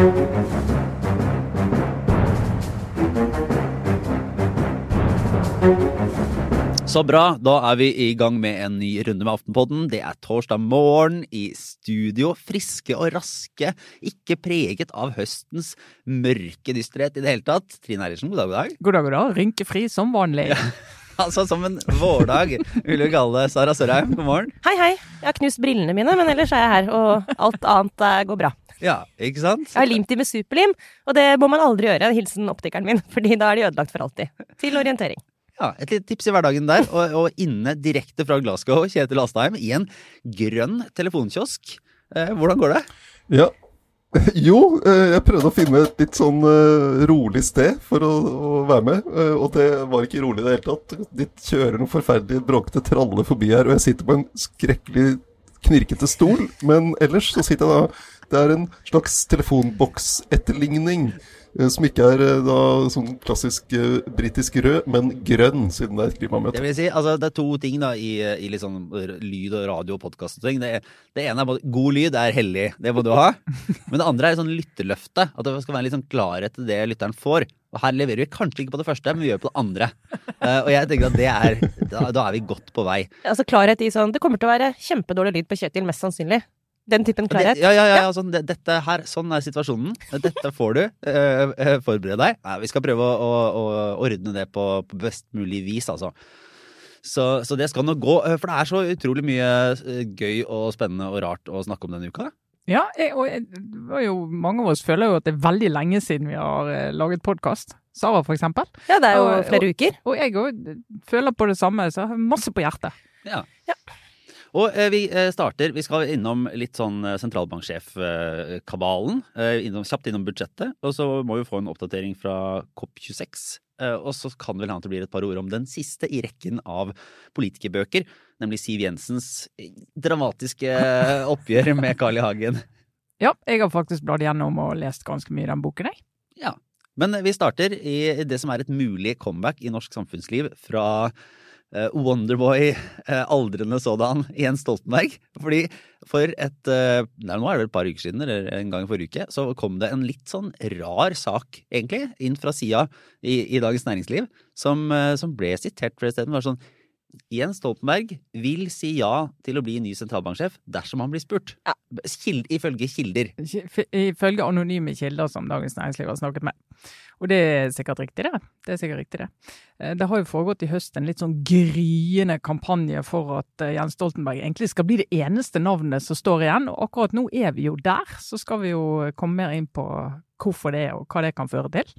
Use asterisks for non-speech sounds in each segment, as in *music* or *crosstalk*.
Så bra. Da er vi i gang med en ny runde med Aftenpodden. Det er torsdag morgen i studio. Friske og raske. Ikke preget av høstens mørke dysterhet i det hele tatt. Trine Eilertsen, god dag, god dag. God dag, god dag. Rynkefri som vanlig. *laughs* Altså som en vårdag, vil vi kalle det. Sara Sørheim, god morgen. Hei, hei. Jeg har knust brillene mine, men ellers er jeg her, og alt annet eh, går bra. Ja, ikke sant? Jeg har limt de med superlim, og det må man aldri gjøre. Hilsen optikeren min, *laughs* fordi da er de ødelagt for alltid. Til orientering. Ja, Et lite tips i hverdagen der. Og, og inne direkte fra Glasgow, Kjetil Astheim, i en grønn telefonkiosk. Eh, hvordan går det? Ja. *laughs* Jo, eh, jeg prøvde å finne et litt sånn uh, rolig sted for å, å være med. Uh, og det var ikke rolig i det hele tatt. De kjører noen forferdelige bråkete traller forbi her, og jeg sitter på en skrekkelig knirkete stol. Men ellers så sitter jeg da Det er en slags telefonboksetterligning. Uh, som ikke er da sånn klassisk britisk rød, men grønn, siden det er et Det klimamøte. vil si, altså det er to ting da i, i litt sånn lyd og radio og podkast og ting. Det, det ene er både god lyd er hellig, det må du ha. Men det andre er sånn lytterløfte. At det skal være litt sånn klarhet til det lytteren får. Og her leverer vi kanskje ikke på det første, men vi gjør på det andre. Uh, og jeg tenker at det er da, da er vi godt på vei. Altså klarhet i sånn Det kommer til å være kjempedårlig lyd på Kjetil, mest sannsynlig. Den typen klarhet. ja, ja, ja, ja sånn, dette her, sånn er situasjonen. Dette får du. Eh, eh, forbered deg. Nei, vi skal prøve å, å, å ordne det på, på best mulig vis, altså. Så, så det skal nå gå. eh, For det er så utrolig mye gøy og spennende og rart å snakke om denne uka. Ja, jeg, og jeg, jo, mange av oss føler jo at det er veldig lenge siden vi har eh, laget podkast. Sara, for eksempel. Ja, det er jo Og- flere uker. Og jeg òg føler på det samme, så jeg har masse på hjertet. Ja. Ja. Og eh, vi eh, starter Vi skal innom litt sånn eh, sentralbanksjef-kabalen. Eh, innom, kjapt innom budsjettet. Og så må vi få en oppdatering fra COP26. Eh, og så kan det vel hende det blir et par ord om den siste i rekken av politikerbøker. Nemlig Siv Jensens eh, dramatiske eh, oppgjør med Carl I. Hagen. Ja, jeg har faktisk bladd gjennom og lest ganske mye i den boken, jeg. Ja. Men vi starter i det som er et mulig comeback i norsk samfunnsliv fra eh, Wonderboy, eh, aldrende sådan, Jens Stoltenberg. Fordi for et eh, nei, Nå er det vel et par uker siden, eller en gang forrige uke, så kom det en litt sånn rar sak, egentlig, inn fra sida i, i Dagens Næringsliv, som, eh, som ble sitert flere steder. Var sånn Jens Stoltenberg vil si ja til å bli ny sentralbanksjef dersom han blir spurt. Ja. Kild, ifølge kilder. Ifølge anonyme kilder som Dagens Næringsliv har snakket med. Og det er sikkert riktig, det. Det er sikkert riktig, det. Eh, Det har jo foregått i høst en litt sånn gryende kampanje for at eh, Jens Stoltenberg egentlig skal bli det eneste navnet som står igjen. Og akkurat nå er vi jo der, så skal vi jo komme mer inn på hvorfor det er, og hva det kan føre til.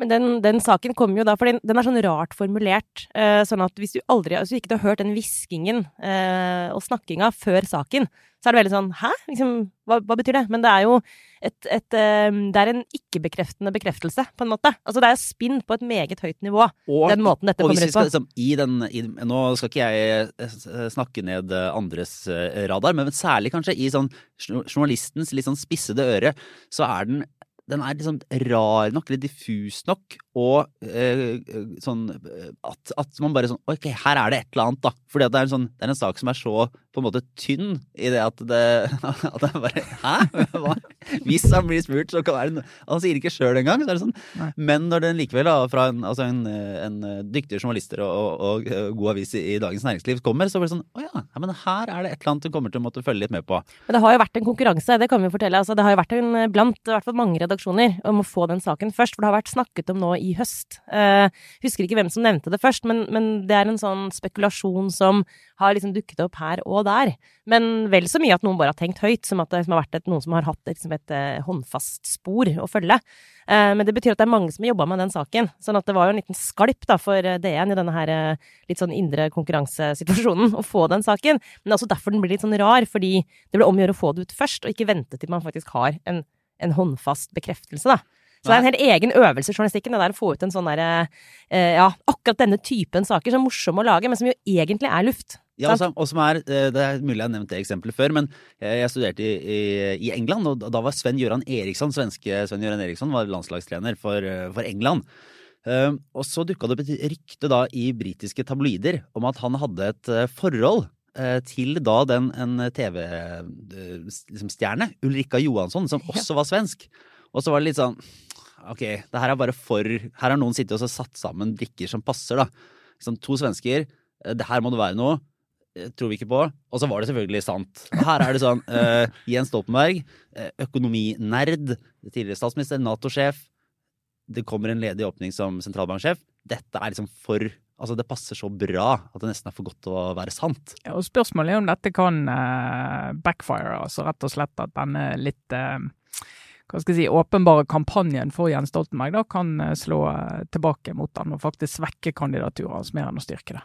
Men den, den saken kommer jo da, for den, den er sånn rart formulert. Eh, sånn at hvis du aldri altså ikke har hørt den hviskingen eh, og snakkinga før saken, så er det veldig sånn Hæ? Liksom, hva, hva betyr det? Men det er jo et, et eh, Det er en ikke-bekreftende bekreftelse, på en måte. Altså det er spinn på et meget høyt nivå. Og Den måten dette kommer ut på. liksom, i den, i, Nå skal ikke jeg eh, snakke ned eh, andres eh, radar, men særlig kanskje i sånn journalistens litt sånn spissede øre, så er den den er liksom rar nok, eller diffus nok, og eh, sånn eh, at, at man bare sånn Ok, her er det et eller annet, da. Fordi det er sånn, det er en sak som er så på en måte tynn i det at det *laughs* At det bare Hæ? Hva? Hvis han blir spurt, så kan det Han sier ikke sjøl engang. Så er det sånn. Nei. Men når den likevel da, fra en, altså en, en dyktig journalister og, og, og god avis i, Dagens Næringsliv kommer, så blir det sånn Å ja, ja, men her er det et eller annet du kommer til å måtte følge litt med på. Men det har jo vært en konkurranse, det kan vi fortelle. Altså, det har jo vært en blant i hvert fall mange redaksjoner om å få den saken først, for det har vært snakket om nå i høst. Uh, husker ikke hvem som nevnte det først, men, men det er en sånn spekulasjon som har liksom dukket opp her og der. Men vel så mye at noen bare har tenkt høyt, som at det har vært et, noen som har hatt liksom et eh, håndfast spor å følge. Eh, men det betyr at det er mange som har jobba med den saken. Sånn at det var jo en liten skalp da for eh, DN i denne her litt sånn indre konkurransesituasjonen *laughs* å få den saken. Men det er også derfor den blir litt sånn rar, fordi det ble om å gjøre å få det ut først, og ikke vente til man faktisk har en, en håndfast bekreftelse, da. Så det er en helt egen øvelse i journalistikken, det der å få ut en sånn derre eh, Ja, akkurat denne typen saker som er morsomme å lage, men som jo egentlig er luft. Ja, og som- og som er, eh, Det er mulig jeg har nevnt det eksempelet før, men jeg jeg studerte i, i, i England, og da- var Sven Göran Eriksson, svenske Sven Göran Eriksson, var landslagstrener for, eh, for England. Uh, og så dukka det opp et rykte da i britiske tabloider om at han hadde et eh, forhold eh, til da den en TV-stjerne, Ulrikka Johansson, som også var svensk. Og så var det litt sånn Ok, det her er bare for Her har noen sittet og satt sammen brikker som passer, da. Sånn, to svensker. eh, Det her må det være noe. eh, Tror vi ikke på. Og så var det selvfølgelig sant. Her er det sånn uh, Jens Stoltenberg, økonominerd, tidligere statsminister, Nato-sjef. Det kommer en ledig åpning som sentralbanksjef. Dette er liksom for Altså, det passer så bra at det nesten er for godt til å være sant. Ja, og Spørsmålet er om dette kan uh, backfire, altså rett og slett at denne litt eh, hva skal jeg si, åpenbare kampanjen for Jens Stoltenberg da, kan eh, slå eh, tilbake mot han og faktisk svekke kandidaturet hans mer enn å styrke det.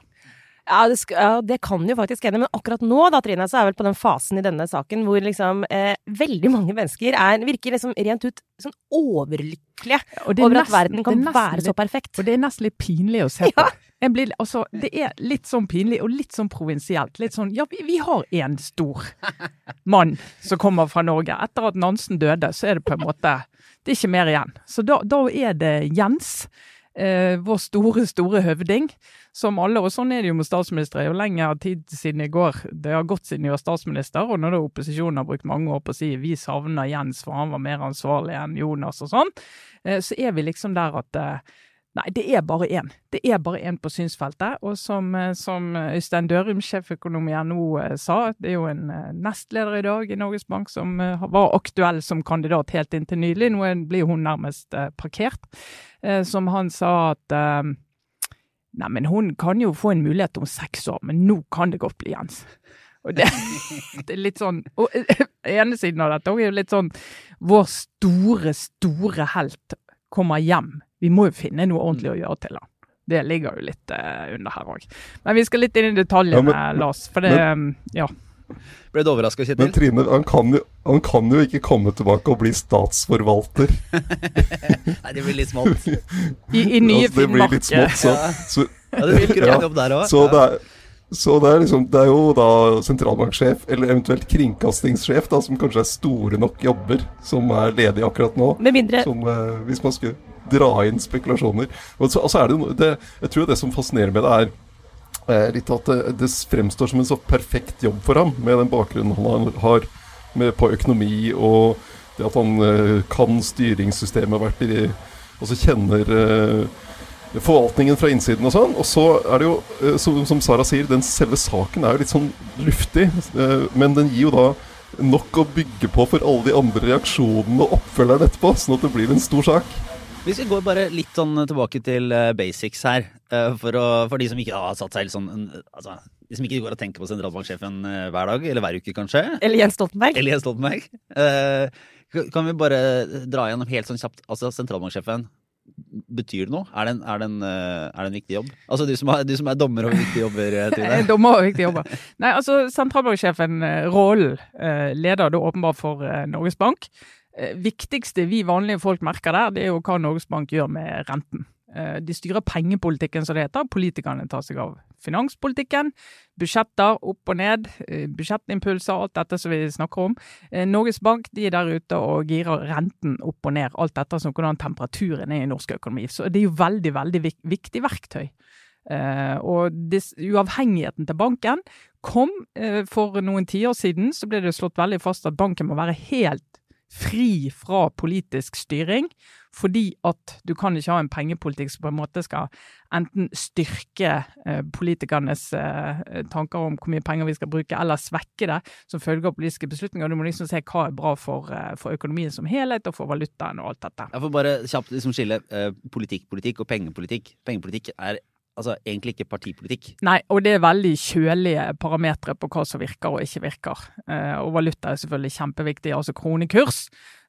Ja det, ja, det kan jo faktisk hende, men akkurat nå da, Trine, så er vel på den fasen i denne saken hvor liksom eh, veldig mange mennesker er, virker liksom rent ut sånn overlykkelige ja, er over at nesten- verden kan være litt, så perfekt. Og det er nesten litt pinlig å se *laughs* på. Jeg blir, altså, det er litt sånn pinlig og litt sånn provinsielt. Litt sånn Ja, vi, vi har en stor *laughs* mann som kommer fra Norge. Etter at Nansen døde, så er det på en måte Det er ikke mer igjen. Så da, da er det Jens. Eh, vår store, store høvding, som alle, og sånn er det jo med statsministre, jo lenger tid siden i går det har gått siden de var statsminister, og når da opposisjonen har brukt mange år på å si vi savner Jens for han var mer ansvarlig enn Jonas og sånn, eh, så er vi liksom der at eh, Nei, det er bare én. Det er bare én på synsfeltet. Og som, eh, som Øystein Dørum, sjeføkonom i NHO, eh, sa, det er jo en eh, nestleder i dag i Norges Bank som eh, var aktuell som kandidat helt inntil nylig. Nå blir hun nærmest eh, parkert. Eh, Som han sa at Neimen, Nei, men hun kan jo få en mulighet om seks år, men nå kan det godt bli Jens. Og det, *laughs* det er litt sånn Og eh, ene siden av dette er jo litt sånn Vår store, store helt kommer hjem. Vi må jo finne noe ordentlig å gjøre til han. Det ligger jo litt uh, under her òg. Men vi skal litt inn i detaljene, Ja, men- Lars. For det Ja. Ble du overraska, Men Kjetil? Trine, han kan, jo, han kan jo ikke komme tilbake og bli statsforvalter. *laughs* Nei, det blir litt smått. I, i nye Altså, det blir Finnmark. litt smått, så, så, Ja, det blir Ja. opp der òg. så, det er, så det er liksom Det er jo da sentralbanksjef, eller eventuelt kringkastingssjef, da, som kanskje er store nok jobber, som er ledige akkurat nå. Med mindre Som eh, hvis man skulle dra inn spekulasjoner. Og så, altså er det, det Jeg tror det som fascinerer med det, er eh, litt at det, det fremstår som en så perfekt jobb for ham, med den bakgrunnen han har med, på økonomi, og det at han eh, kan styringssystemet, vært i Altså kjenner eh, forvaltningen fra innsiden og sånn. Og så er det jo, eh, som, som Sara sier, den selve saken er jo litt sånn luftig. eh, Men den gir jo da nok å bygge på for alle de andre reaksjonene og oppfølgerne etterpå, sånn at det blir en stor sak. Hvis vi går bare litt sånn tilbake til eh, basics her, for, å, for de som ikke har satt seg helt sånn altså, De som ikke går og tenker på sentralbanksjefen hver dag, eller hver uke kanskje, Eller Jens Stoltenberg. eller Jens Stoltenberg. eh, kan vi bare dra gjennom helt sånn kjapt Altså, sentralbanksjefen, betyr det noe? Er det en, er det en, eh, er det en viktig jobb? Altså, du som er, som er dommer over viktige jobber, eh, Trine. *laughs* Dommer og viktige jobber. Nei, altså sentralbanksjefen, eh, rollen, leder da åpenbart for Norges Bank. Viktigste vi vanlige folk merker der, det er jo hva Norges Bank gjør med renten. Eh, De styrer pengepolitikken, som det heter. Politikerne tar seg av finanspolitikken. Budsjetter opp og ned, eh, budsjettimpulser, alt dette som vi snakker om. Eh, Norges Bank de er der ute og girer renten opp og ned, alt dette som hvordan temperaturen er i norsk økonomi. Så det er jo veldig, veldig viktig verktøy. Og uavhengigheten til banken kom for noen tiår siden, så ble det slått veldig fast at banken må være helt fri fra politisk styring, fordi at du kan ikke ha en pengepolitikk som på en måte skal enten styrke eh, politikernes eh, tanker om hvor mye penger vi skal bruke, eller svekke det som følge av politiske beslutninger. Du må liksom se hva er bra for, eh, for økonomien som helhet, og for valutaen og alt dette. Jeg får bare kjapt liksom skille politikk, politikk og pengepolitikk. Pengepolitikk er altså egentlig ikke partipolitikk. Nei, og det er veldig kjølige parametere på hva som virker og ikke virker. Eh, og valuta er selvfølgelig kjempeviktig, altså kronekurs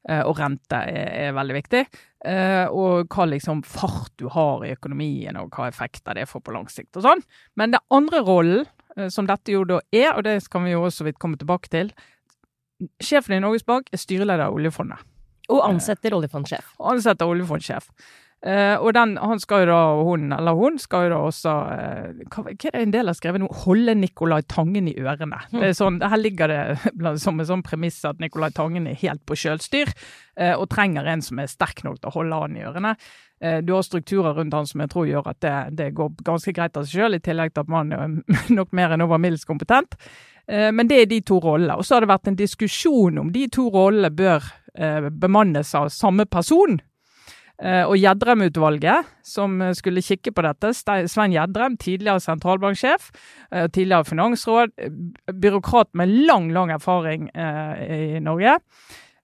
eh, og rente er, er veldig viktig. Eh, og hva liksom fart du har i økonomien, og hva effekter det får på lang sikt og sånn. Men det andre rollen, eh, som dette jo da er, og det kan vi jo også vidt komme tilbake til, sjefen i Norges Bank er styreleder av oljefondet Og ansetter oljefondsjef. og ansetter oljefondsjef. Eh, og den, han skal jo da, hun eller hun skal jo da også uh, hva, hva er det en del har skrevet nå? Holde Nicolai Tangen i ørene. Er sånn, her ligger det *laughs* som en sånn premiss at Nicolai Tangen er helt på sjølstyr, uh, og trenger en som er sterk nok til å holde han i ørene. Eh, du har strukturer rundt han som jeg tror gjør at det, det går ganske greit av seg sjøl, i tillegg til at man er *laughs* nok mer enn over middels kompetent. Eh, Men det er de to rollene. Og så har det vært en diskusjon om de to rollene bør eh, bemannes av samme person. Eh, og Gjedrem-utvalget, som skulle kikke på dette, Svein Gjedrem, tidligere sentralbanksjef, eh, tidligere finansråd, byråkrat med lang, lang erfaring eh, i Norge.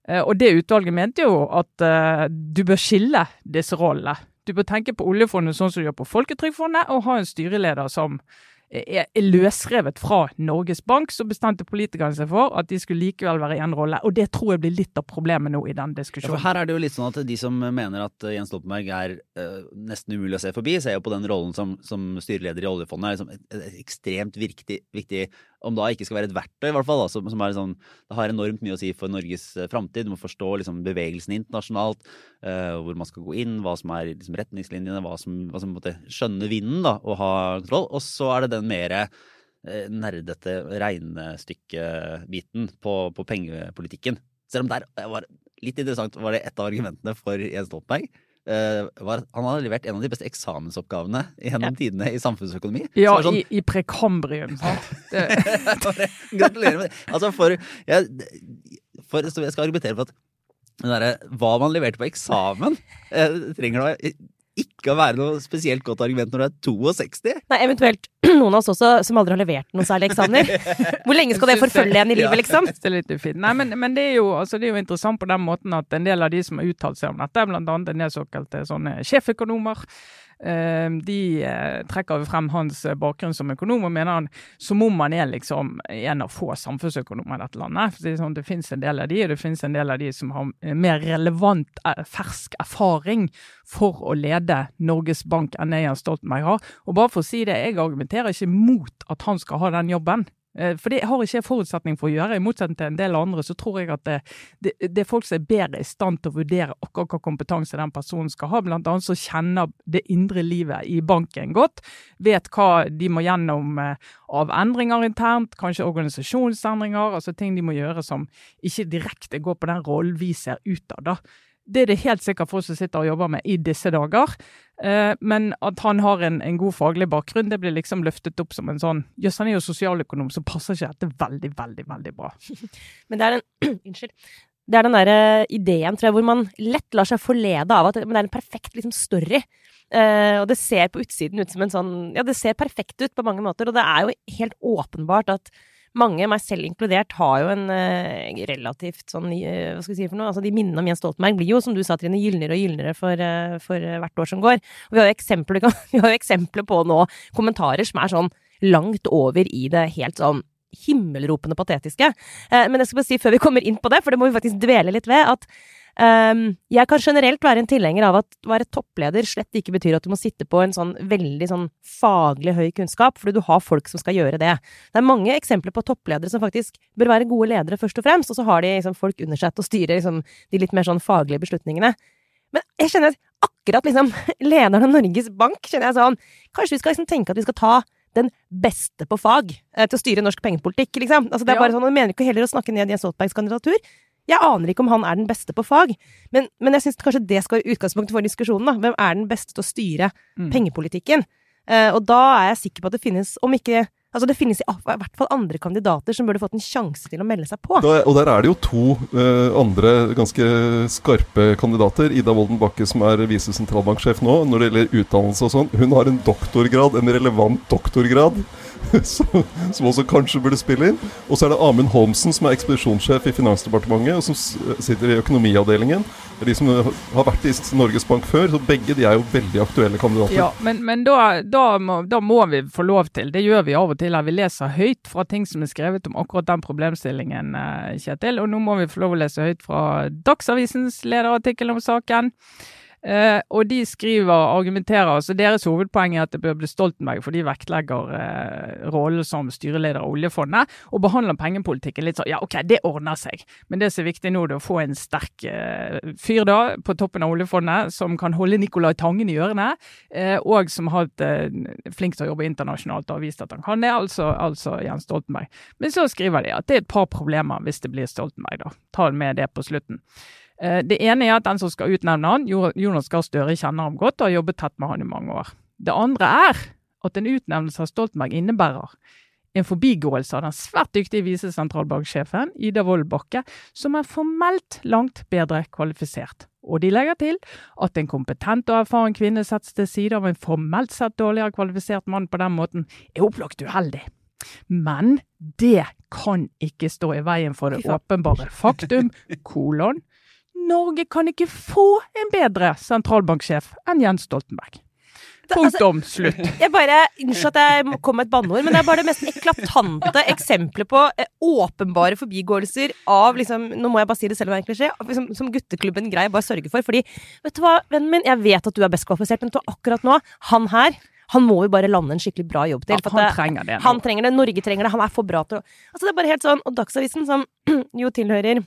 Og det utvalget mente jo at du bør skille disse rollene. Du bør tenke på oljefondet sånn som du gjør på Folketrygdfondet, og ha en styreleder som er løsrevet fra Norges Bank, så bestemte politikerne seg for at de skulle likevel være i en rolle. Og det tror jeg blir litt av problemet nå i den diskusjonen. Ja, for her er det jo litt sånn at de som mener at Jens Stoltenberg er uh, nesten umulig å se forbi, ser jo på den rollen som, som styreleder i oljefondet er liksom ekstremt viktig, viktig om da ikke skal være et verktøy, i hvert fall, da, som, som sånn, det har enormt mye å si for Norges uh, framtid. Du må forstå liksom, bevegelsen internasjonalt, uh, hvor man skal gå inn, hva som er liksom, retningslinjene, hva som, hva som måtte skjønne vinden da, og ha kontroll. Og så er det den mer uh, nerdete regnestykkebiten på, på pengepolitikken. Selv om der var litt interessant var det et av argumentene for Jens Stoltenberg Uh, var, han hadde levert en av de beste eksamensoppgavene gjennom ja. tidene i samfunnsøkonomi. Ja, sånn, i, i, prekambrium. *laughs* Gratulerer med det. Altså, for, jeg, for, jeg skal argumentere for at der, hva man leverte på eksamen, uh, trenger da å være noe spesielt godt argument når du er 62. Nei, eventuelt *clears throat* noen av oss også som aldri har levert noen særlig eksamener. *laughs* Hvor lenge skal det forfølge en i livet, liksom? Det er litt ufint. Nei, men, men det, er jo, altså, det, er jo, interessant på den måten at en del av de som har uttalt seg om dette, blant annet en del såkalte sånne sjeføkonomer, de eh, trekker frem hans eh, bakgrunn som økonom og mener han som om han er liksom en av få samfunnsøkonomer i dette landet. Det, sånn, finnes en del av de, og det finnes en del av de som har mer relevant, fersk erfaring for å lede Norges Bank enn Jens Stoltenberg har. Og bare for å si det, jeg argumenterer ikke mot at han skal ha den jobben. Eh, for det har ikke jeg forutsetning for å gjøre. I motsetning til en del andre, så tror jeg at det, det, det, er folk som er bedre i stand til å vurdere akkurat hva kompetanse den personen skal ha. Blant annet så kjenner det indre livet i banken godt. Vet hva de må gjennom eh, av endringer internt, kanskje organisasjonsendringer. Altså ting de må gjøre som ikke direkte går på den rollen vi ser ut av, da. Det er det helt sikkert folk som sitter og jobber med i disse dager. Eh, men at han har en, en, god faglig bakgrunn, det blir liksom løftet opp som en sånn Jøss, han er jo sosialøkonom, så passer ikke dette veldig, veldig, veldig bra. *laughs* Men det er den *clears throat* Unnskyld. Det er den der eh, ideen, tror jeg, hvor man lett lar seg forlede av at det er en perfekt liksom, story. Eh, og det ser på utsiden ut som en sånn Ja, det ser perfekt ut på mange måter, og det er jo helt åpenbart at mange, meg selv inkludert, har jo en uh, relativt sånn uh, Hva skal vi si for noe? Altså, de minnene om Jens Stoltenberg blir jo, som du sa, Trine, gylnere og gylnere for, uh, for hvert år som går. Og vi har jo eksempler, *laughs* vi har jo eksempler på nå kommentarer som er sånn langt over i det helt sånn himmelropende patetiske. men jeg skal bare si før vi kommer inn på det, for det må vi faktisk dvele litt ved, at jeg kan generelt være en tilhenger av at å være toppleder slett ikke betyr at du må sitte på en sånn veldig sånn faglig høy kunnskap, fordi du har folk som skal gjøre det. Det er mange eksempler på toppledere som faktisk bør være gode ledere først og fremst, og så har de liksom, folk under seg til å styre liksom, de litt mer sånn faglige beslutningene. Men jeg kjenner at akkurat liksom *laughs* lederen av Norges Bank kjenner jeg sånn Kanskje vi skal liksom tenke at vi skal ta den beste på fag eh, til å styre norsk pengepolitikk, liksom. Altså, det er bare sånn, Jeg mener ikke heller å snakke ned Jens Stoltenbergs kandidatur, jeg aner ikke om han er den beste på fag, men, men jeg syns kanskje det skal være utgangspunktet for diskusjonen. da. Hvem er den beste til å styre mm. pengepolitikken? Uh, og da er jeg sikker på at det finnes, om ikke Altså Det finnes i, hvert fall andre kandidater som burde fått en sjanse til å melde seg på. Da, og der er det jo to uh, andre ganske skarpe kandidater. Ida Wolden Bakke, som er visesentralbanksjef nå, når det gjelder utdannelse og sånn. Hun har en doktorgrad, en relevant doktorgrad. *laughs* som, også kanskje burde spille inn. Og så er det Amund Holmsen, som er ekspedisjonssjef i Finansdepartementet, og som sitter i økonomiavdelingen. De som har vært i Norges Bank før, så begge de er jo veldig aktuelle kandidater. Ja, Men, men da, da, må, da, må, vi få lov til, det gjør vi av og til, at vi leser høyt fra ting som er skrevet om akkurat den problemstillingen, eh, Kjetil. Og nå må vi få lov å lese høyt fra Dagsavisens lederartikkel om saken. Uh, og de skriver, og argumenterer, altså Deres hovedpoeng er at det bør bli Stoltenberg, for de vektlegger uh, rollen som styreleder av oljefondet og behandler pengepolitikken litt sånn ja, OK, det ordner seg. Men det som er viktig nå, er å få en sterk uh, fyr da på toppen av oljefondet som kan holde Nicolai Tangen i ørene, og som har vært flink til å jobbe internasjonalt og har vist at han kan det, altså, altså Jens Stoltenberg. Men så skriver de at det er et par problemer hvis det blir Stoltenberg, da. Ta med det på slutten. Eh, det ene er at den som skal utnevne han, Jonas Gahr Støre, kjenner ham godt og har jobbet tett med han i mange år. Det andre er at en utnevnelse av Stoltenberg innebærer en forbigåelse av den svært dyktige visesentralbanksjefen Ida Wold Bakke, som er formelt langt bedre kvalifisert. Og de legger til at en kompetent og erfaren kvinne settes til side av en formelt sett dårligere kvalifisert mann på den måten, er opplagt uheldig. Men det kan ikke stå i veien for det åpenbare faktum, kolon. Norge kan ikke få en bedre sentralbanksjef enn Jens Stoltenberg. Punktum. altså, slutt. *laughs* Jeg bare, Unnskyld at jeg kom med et banneord, men det er bare det mest eklatante eksempelet på eh, åpenbare forbigåelser av liksom, Nå må jeg bare si det selv om det er en klisjé. Som, som gutteklubben greier bare sørger for. Fordi, vet du hva, vennen min, jeg vet at du er best kvalifisert, men du akkurat nå, han her han må jo bare lande en skikkelig bra jobb til. Ja, for at han det- trenger det. Han trenger det, Norge trenger det, han er for bra til å Altså, det er bare helt sånn. Og Dagsavisen, som *clears throat* jo tilhører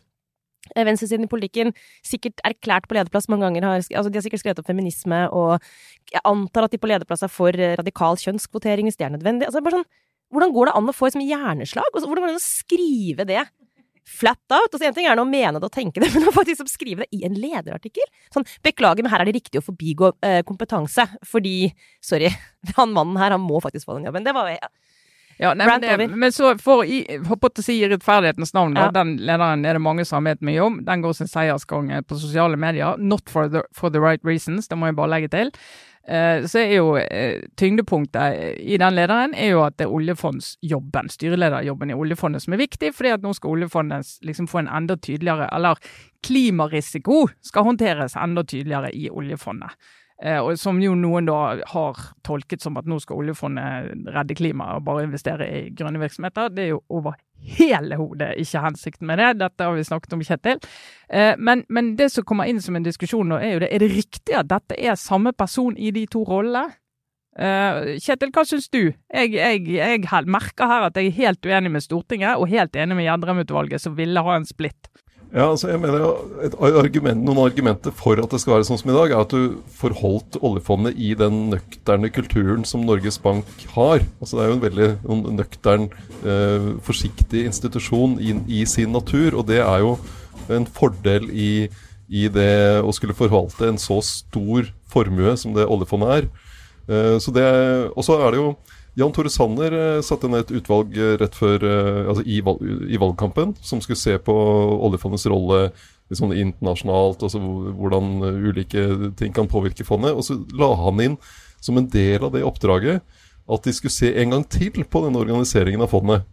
venstresiden i politikken, sikkert erklært på lederplass mange ganger, har, altså, de har sikkert skrevet om feminisme, og jeg antar at de på lederplass er for eh, radikal kjønnskvotering hvis det er nødvendig. Altså, bare sånn, hvordan går det an å få et sånt hjerneslag? Altså, hvordan går det an å skrive det? Flat out. Altså, en ting er å mene det og tenke det, *laughs* men å faktisk skrive det i en lederartikkel. Sånn, beklager, men her er det riktig å forbigå eh, kompetanse, fordi Sorry, *laughs* han mannen her, han må faktisk få den jobben. Det var ja. Ja, nei, men, det, men så for i, å si i rettferdighetens navn, da, Ja. den lederen er det mange som har ment mye om. Den går sin seiersgang eh, på sosiale medier. Not for the, for the right reasons, det må jeg bare legge til. Eh, så er jo eh, tyngdepunktet i den lederen er jo at det er oljefondsjobben, styrelederjobben i oljefondet som er viktig, fordi at nå skal oljefondet liksom få en enda tydeligere, eller klimarisiko skal håndteres enda tydeligere i oljefondet. Eh, og som jo noen da har tolket som at nå skal oljefondet redde klimaet og bare investere i grønne virksomheter. Det er jo over hele hodet ikke hensikten med det. Dette har vi snakket om, Kjetil. Eh, men, men det som kommer inn som en diskusjon nå, er jo det er det riktig at dette er samme person i de to rollene? Eh, Kjetil, hva syns du? Jeg, jeg, jeg merker her at jeg er helt uenig med Stortinget, og helt enig med Gjedrem-utvalget, som ville ha en splitt. Ja, altså jeg mener et argument, Noen argumenter for at det skal være sånn som i dag, er at du forholdt oljefondet i den nøkterne kulturen som Norges Bank har. Altså Det er jo en veldig nøktern, eh, forsiktig institusjon i, i sin natur. Og det er jo en fordel i, i det å skulle forvalte en så stor formue som det oljefondet er. Eh, så det, Og så er det jo Jan Tore Sanner eh, satte ned et utvalg eh, rett før, eh, altså i, valg, i valgkampen som skulle se på oljefondets rolle sånn internasjonalt, altså hvordan ulike ting kan påvirke fondet. Og så la han inn som en del av det oppdraget at de skulle se en gang til på denne organiseringen av fondet.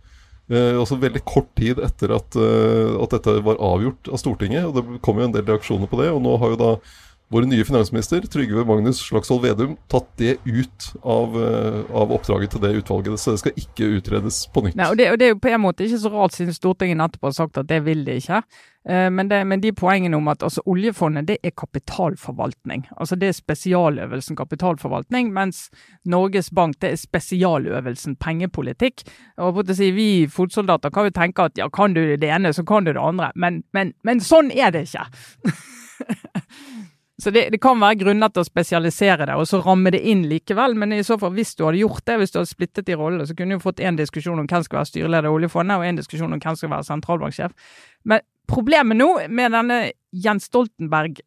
Eh, også veldig kort tid etter at, at dette var avgjort av Stortinget. og Det kom jo en del reaksjoner på det. og nå har jo da vår nye finansminister, Trygve Magnus Slagsvold Vedum, tatt det ut av, eh, av oppdraget til det utvalget. Så det skal ikke utredes på nytt. Nei, og det, og det er jo på en måte ikke så rart, siden Stortinget nettopp har sagt at det vil de ikke. Eh, men, det, men de poengene om at altså, oljefondet det er kapitalforvaltning. Altså Det er spesialøvelsen kapitalforvaltning, mens Norges Bank det er spesialøvelsen pengepolitikk. Og på å si, Vi fotsoldater kan jo tenke at ja, kan du det ene, så kan du det andre. Men, men, men sånn er det ikke. *laughs* Så det, det kan være grunner til å spesialisere det, og så ramme det inn likevel. Men i så fall, hvis du hadde gjort det, hvis du hadde splittet de rollene, så kunne du fått en diskusjon om hvem skal være styreleder i oljefondet, og en diskusjon om hvem skal være sentralbanksjef. Men problemet nå med denne Jens Stoltenberg,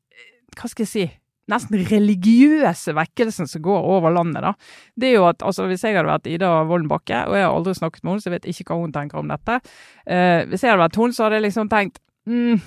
hva skal jeg si, nesten religiøse vekkelsen som går over landet, da, det er jo at altså, hvis jeg hadde vært Ida Wolden Bakke, og jeg har aldri snakket med henne, så jeg vet ikke hva hun tenker om dette, eh, hvis jeg hadde vært hun, så hadde jeg liksom tenkt mm,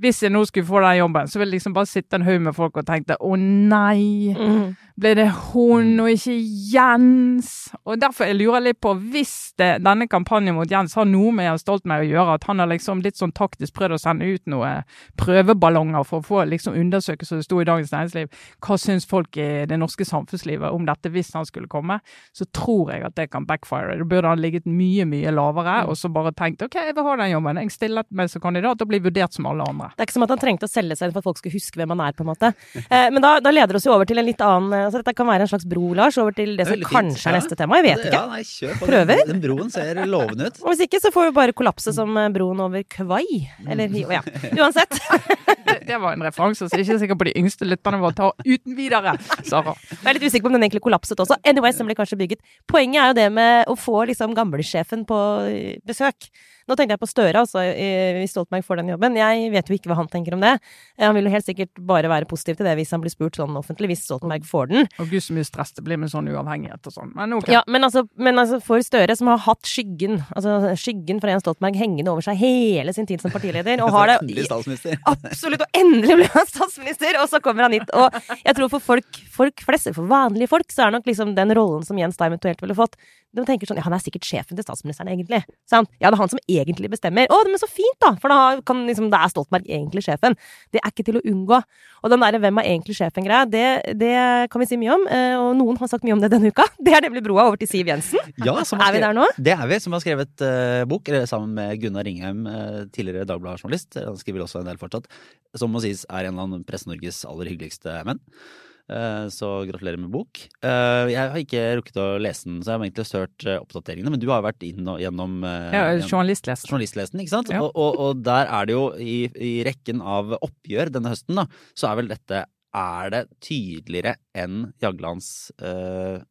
hvis jeg nå skulle få den jobben, så ville jeg liksom bare sitte en haug med folk og tenkte å nei, Mm. ble det hun og ikke Jens? Og derfor jeg lurer litt på, hvis det, denne kampanjen mot Jens har noe med Jens Stoltenberg å gjøre, at han har liksom litt sånn taktisk prøvd å sende ut noen prøveballonger for å få liksom undersøke, som det sto i Dagens Næringsliv, hva syns folk i det norske samfunnslivet om dette hvis han skulle komme, så tror jeg at det kan backfire. Da burde han ligget mye, mye lavere, og så bare tenkt OK, jeg vil ha den jobben, jeg stiller meg som kandidat og blir vurdert som alle andre. Det er ikke som at han trengte å selge seg inn for at folk skulle huske hvem han er, på en måte. Eh, men da, da leder det oss jo over til en litt annen altså Dette kan være en slags bro, Lars, over til det som det er kanskje er ja. neste tema. Jeg vet ikke. Ja, nei, kjør på. Prøver? Den, den broen ser lovende ut. *laughs* Og hvis ikke, så får vi bare kollapse som eh, broen over Kvai. Eller ja. Uansett. *laughs* Det, det var en referanse, så jeg er ikke sikker på de yngste lytterne våre tar uten videre, Sara. Jeg er litt usikker på om den egentlig kollapset også. Anyways, den ble kanskje bygget. Poenget er jo det med å få liksom gamlesjefen på besøk. Nå tenkte jeg på Støre, altså, hvis Stoltenberg får den jobben. Jeg vet jo ikke hva han tenker om det. Eh, Han vil jo helt sikkert bare være positiv til det hvis han blir spurt sånn offentlig, hvis Stoltenberg får den. Og gud så mye stress det blir med sånn uavhengighet og sånn. Men ok. Ja, men altså, men altså for Støre, som har hatt skyggen, altså skyggen fra Jens Stoltenberg hengende over seg hele sin tid som partileder, og *laughs* har det Endelig statsminister. *laughs* Absolutt, og endelig ble han statsminister, og så kommer han hit. Og jeg tror for folk, folk flest, for vanlige folk, så er nok liksom den rollen som Jens da eventuelt ville fått De tenker sånn Ja, han er sikkert sjefen til statsministeren, egentlig. Sant? Ja, det er han som egentlig bestemmer. Å, men så fint, da! For da kan liksom Da er Stoltenberg egentlig sjefen. Det er ikke til å unngå. Og den derre 'hvem er egentlig sjefen'-greia, det, det kan vi si mye om. eh, Og noen har sagt mye om det denne uka. *laughs* Det er nemlig broa over til Siv Jensen. Ja, som har *laughs* Er vi der nå? Det er vi, som har skrevet uh, bok, sammen med Gunnar Ringheim, uh, tidligere Dagbladet-journalist. Han skriver også en del fortsatt. Som må sies er en av Presse-Norges aller hyggeligste menn. Eh, så gratulerer med bok. Eh, jeg har ikke rukket å lese den, så jeg har egentlig hørt eh, oppdateringene. Men du har vært inn og, gjennom Ja, journalistlesen. journalistlesen, ikke sant? Ja. Og, og, og der er det jo i, i rekken av oppgjør denne høsten, da, så er vel dette er det tydeligere enn Jaglands eh,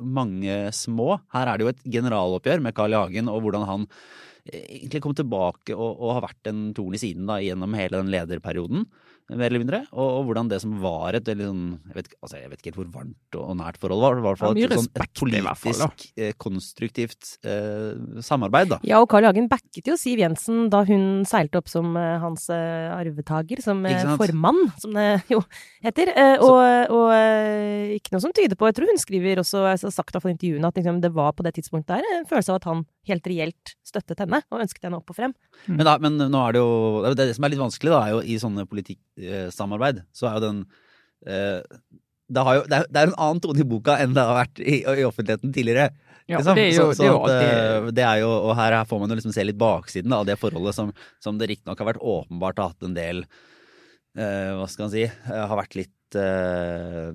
mange små. Her er det jo et generaloppgjør med Carl I. Hagen og hvordan han egentlig kom tilbake og, og har vært en torn i siden da, gjennom hele den lederperioden, mer eller mindre. Og, og hvordan det som var et veldig sånn jeg vet, altså, jeg vet ikke helt hvor varmt og, nært forhold var, i hvert fall Ja, et, sånn, et politisk, fall, eh, konstruktivt eh, samarbeid, da. Ja, og Carl. Hagen backet jo Siv Jensen da hun seilte opp som eh, hans eh, arvetaker, som eh, formann, som det jo heter. Eh, og og ikke noe som tyder på Jeg tror hun skriver også, altså, sagt av intervjuene, at liksom, det var på det tidspunktet der en følelse av at han helt reelt støttet henne, og ønsket henne opp og frem. Men, da, men nå er det jo Det er det som er litt vanskelig, da, er jo i sånne politikksamarbeid, så er jo den eh, det, har jo, det, er, det er en annen tone i boka enn det har vært i, i offentligheten tidligere. Ja, liksom. det er jo, Så- sånn at, eh, det er jo, Og her, her får man jo liksom se litt baksiden av det forholdet som, som det riktignok har vært åpenbart har hatt en del eh, Hva skal man si eh, Har vært litt eh,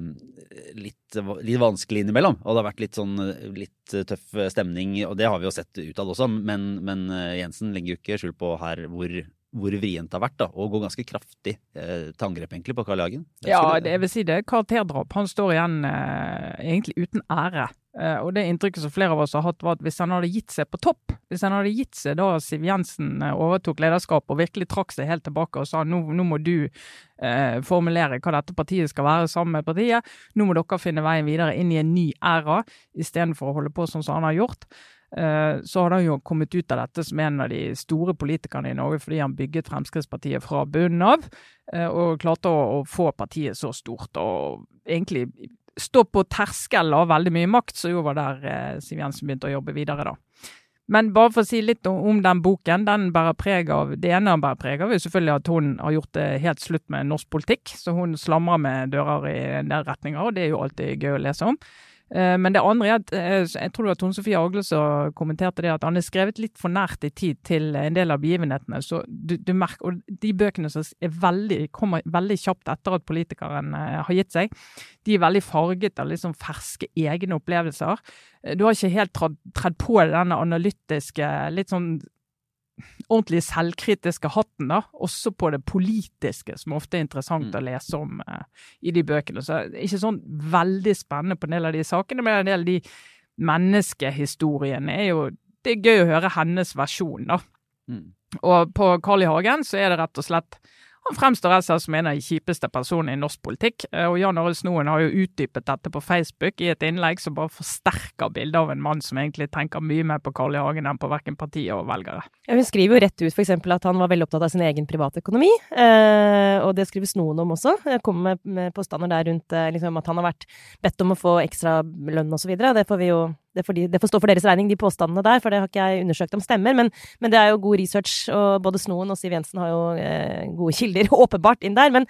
litt, litt vanskelig innimellom. Og det har vært litt sånn litt tøff stemning, og det har vi jo sett utad også. Men, men eh, Jensen legger jo ikke skjul på her hvor, hvor vrient det har vært, da. Og gå ganske kraftig eh, til angrep egentlig på Karl Jagen. Ja, det jeg vil si det er karakterdrap. Han står igjen eh, egentlig uten ære. Eh, og det inntrykket som flere av oss har hatt, var at hvis han hadde gitt seg på topp, hvis han hadde gitt seg da Siv Jensen eh, overtok lederskapet og virkelig trakk seg helt tilbake og sa nå, nå må du eh, formulere hva dette partiet skal være sammen med partiet, nå må dere finne veien videre inn i en ny æra, istedenfor å holde på sånn som han har gjort. Eh, Så har han jo kommet ut av dette som en av de store politikerne i Norge fordi han bygget Fremskrittspartiet fra bunnen av, eh, og klarte å, få partiet så stort og egentlig stå på terskelen av veldig mye makt, som jo var der eh, Siv Jensen begynte å jobbe videre, da. Men bare for å si litt om, den boken. Den bærer preg av Det ene den bærer preg av, er selvfølgelig at hun har gjort det helt slutt med norsk politikk. Så hun slamrer med dører i en del retninger, og det er jo alltid gøy å lese om. Eh, Men det andre er at eh, jeg tror det var Tone Sofie Agle som kommenterte det, at han er skrevet litt for nært i tid til en del av begivenhetene. Så du, du merker, og De bøkene som veldig, kommer veldig kjapt etter at politikeren eh, har gitt seg, de er veldig farget av liksom ferske egne opplevelser. Eh, Du har ikke helt tredd på denne analytiske, litt sånn ordentlig selvkritiske hatten, da, også på det politiske, som ofte er interessant Mm. å lese om eh, i de bøkene. Så ikke sånn veldig spennende på en del av de sakene, men en del av de menneskehistoriene er jo Det er gøy å høre hennes versjon, da. Mm. Og på Carl I. Hagen så er det rett og slett han fremstår altså som en av de kjipeste personene i norsk politikk. Eh, Og Jan Arild Snoen har jo utdypet dette på Facebook i et innlegg som bare forsterker bildet av en mann som egentlig tenker mye mer på Carl I. Hagen enn på verken partiet og velgere. Ja, hun skriver jo rett ut f.eks. at han var veldig opptatt av sin egen privatøkonomi, eh, og det skrives noen om også. Jeg kommer med, påstander der rundt eh, liksom, at han har vært bedt om å få ekstra lønn osv. Det får vi jo det får, de, det får stå for deres regning, de påstandene der, for det har ikke jeg undersøkt om stemmer. Men, men det er jo god research, og både Snoen og Siv Jensen har jo eh, gode kilder, *laughs* åpenbart, inn der. Men,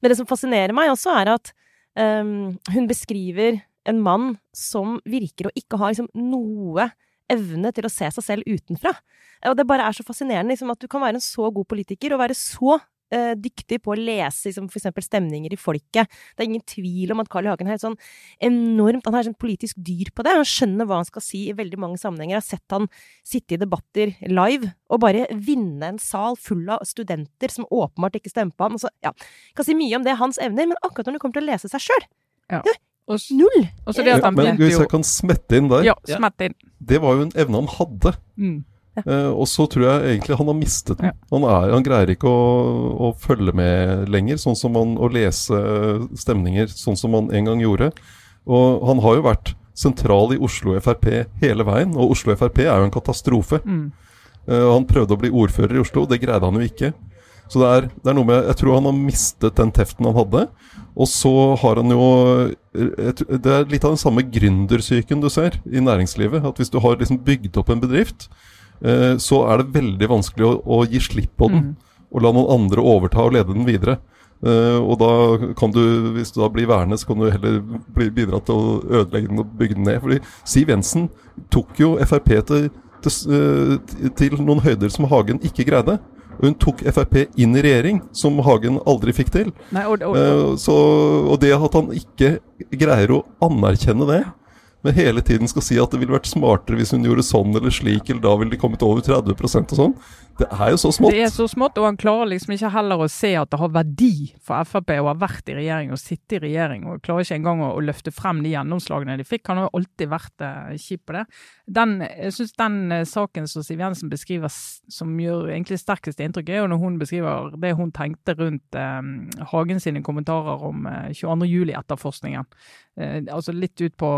men det som fascinerer meg også, er at um, hun beskriver en mann som virker å ikke ha liksom, noe evne til å se seg selv utenfra. Og det bare er så fascinerende liksom, at du kan være en så god politiker og være så eh, dyktig på å lese liksom, for eksempel stemninger i folket. Det er ingen tvil om at Carl I. Hagen er et sånn enormt Han er sånn politisk dyr på det. Han skjønner hva han skal si i veldig mange sammenhenger. Jeg har sett han sitte i debatter live og bare vinne en sal full av studenter som åpenbart ikke stemmer på ham. Altså, ja, kan si mye om det, hans evner, men akkurat når det kommer til å lese seg sjøl, null! og så det at han Men hvis jeg kan smette inn der, Ja, smette inn. det var jo en evne han hadde. Mm. Ja. Eh, og så tror jeg egentlig han har mistet den. Ja. Han, er, han greier ikke å, å følge med lenger, sånn som han, å lese stemninger sånn som han en gang gjorde. Og han har jo vært sentral i Oslo Frp hele veien, og Oslo Frp er jo en katastrofe. Mm. Uh, han prøvde å bli ordfører i Oslo, det greide han jo ikke. Så det er, det er noe med Jeg tror han har mistet den teften han hadde. Og så har han jo Det er litt av den samme gründersyken du ser i næringslivet. At hvis du har liksom bygd opp en bedrift, så er det veldig vanskelig å, å gi slipp på den. Mm. Og la noen andre overta og lede den videre. Eh, og da kan du, hvis du da blir værende, så kan du heller bidra til å ødelegge den og bygge den ned. Fordi Siv Jensen tok jo Frp til, til, eh, til noen høyder som Hagen ikke greide. Og hun tok Frp inn i regjering, som Hagen aldri fikk til. Nei, og, og, Eh, så, og det at han ikke greier å anerkjenne det, men hele tiden skal si at det ville vært smartere hvis hun gjorde sånn eller slik, eller da ville de kommet over 30% og sånn, det er jo så smått. Det er så smått, og han klarer liksom ikke heller å se at det har verdi for Frp å ha vært i regjering og sitte i regjering, og klarer ikke engang å, å løfte frem de gjennomslagene de fikk. Han har alltid vært eh, kjip på det. Den, jeg synes den eh, saken som Siv Jensen beskriver som gjør egentlig sterkest inntrykk, er jo når hun beskriver det hun tenkte rundt eh, Hagen sine kommentarer om eh, 22. juli-etterforskningen. Eh, altså litt ut på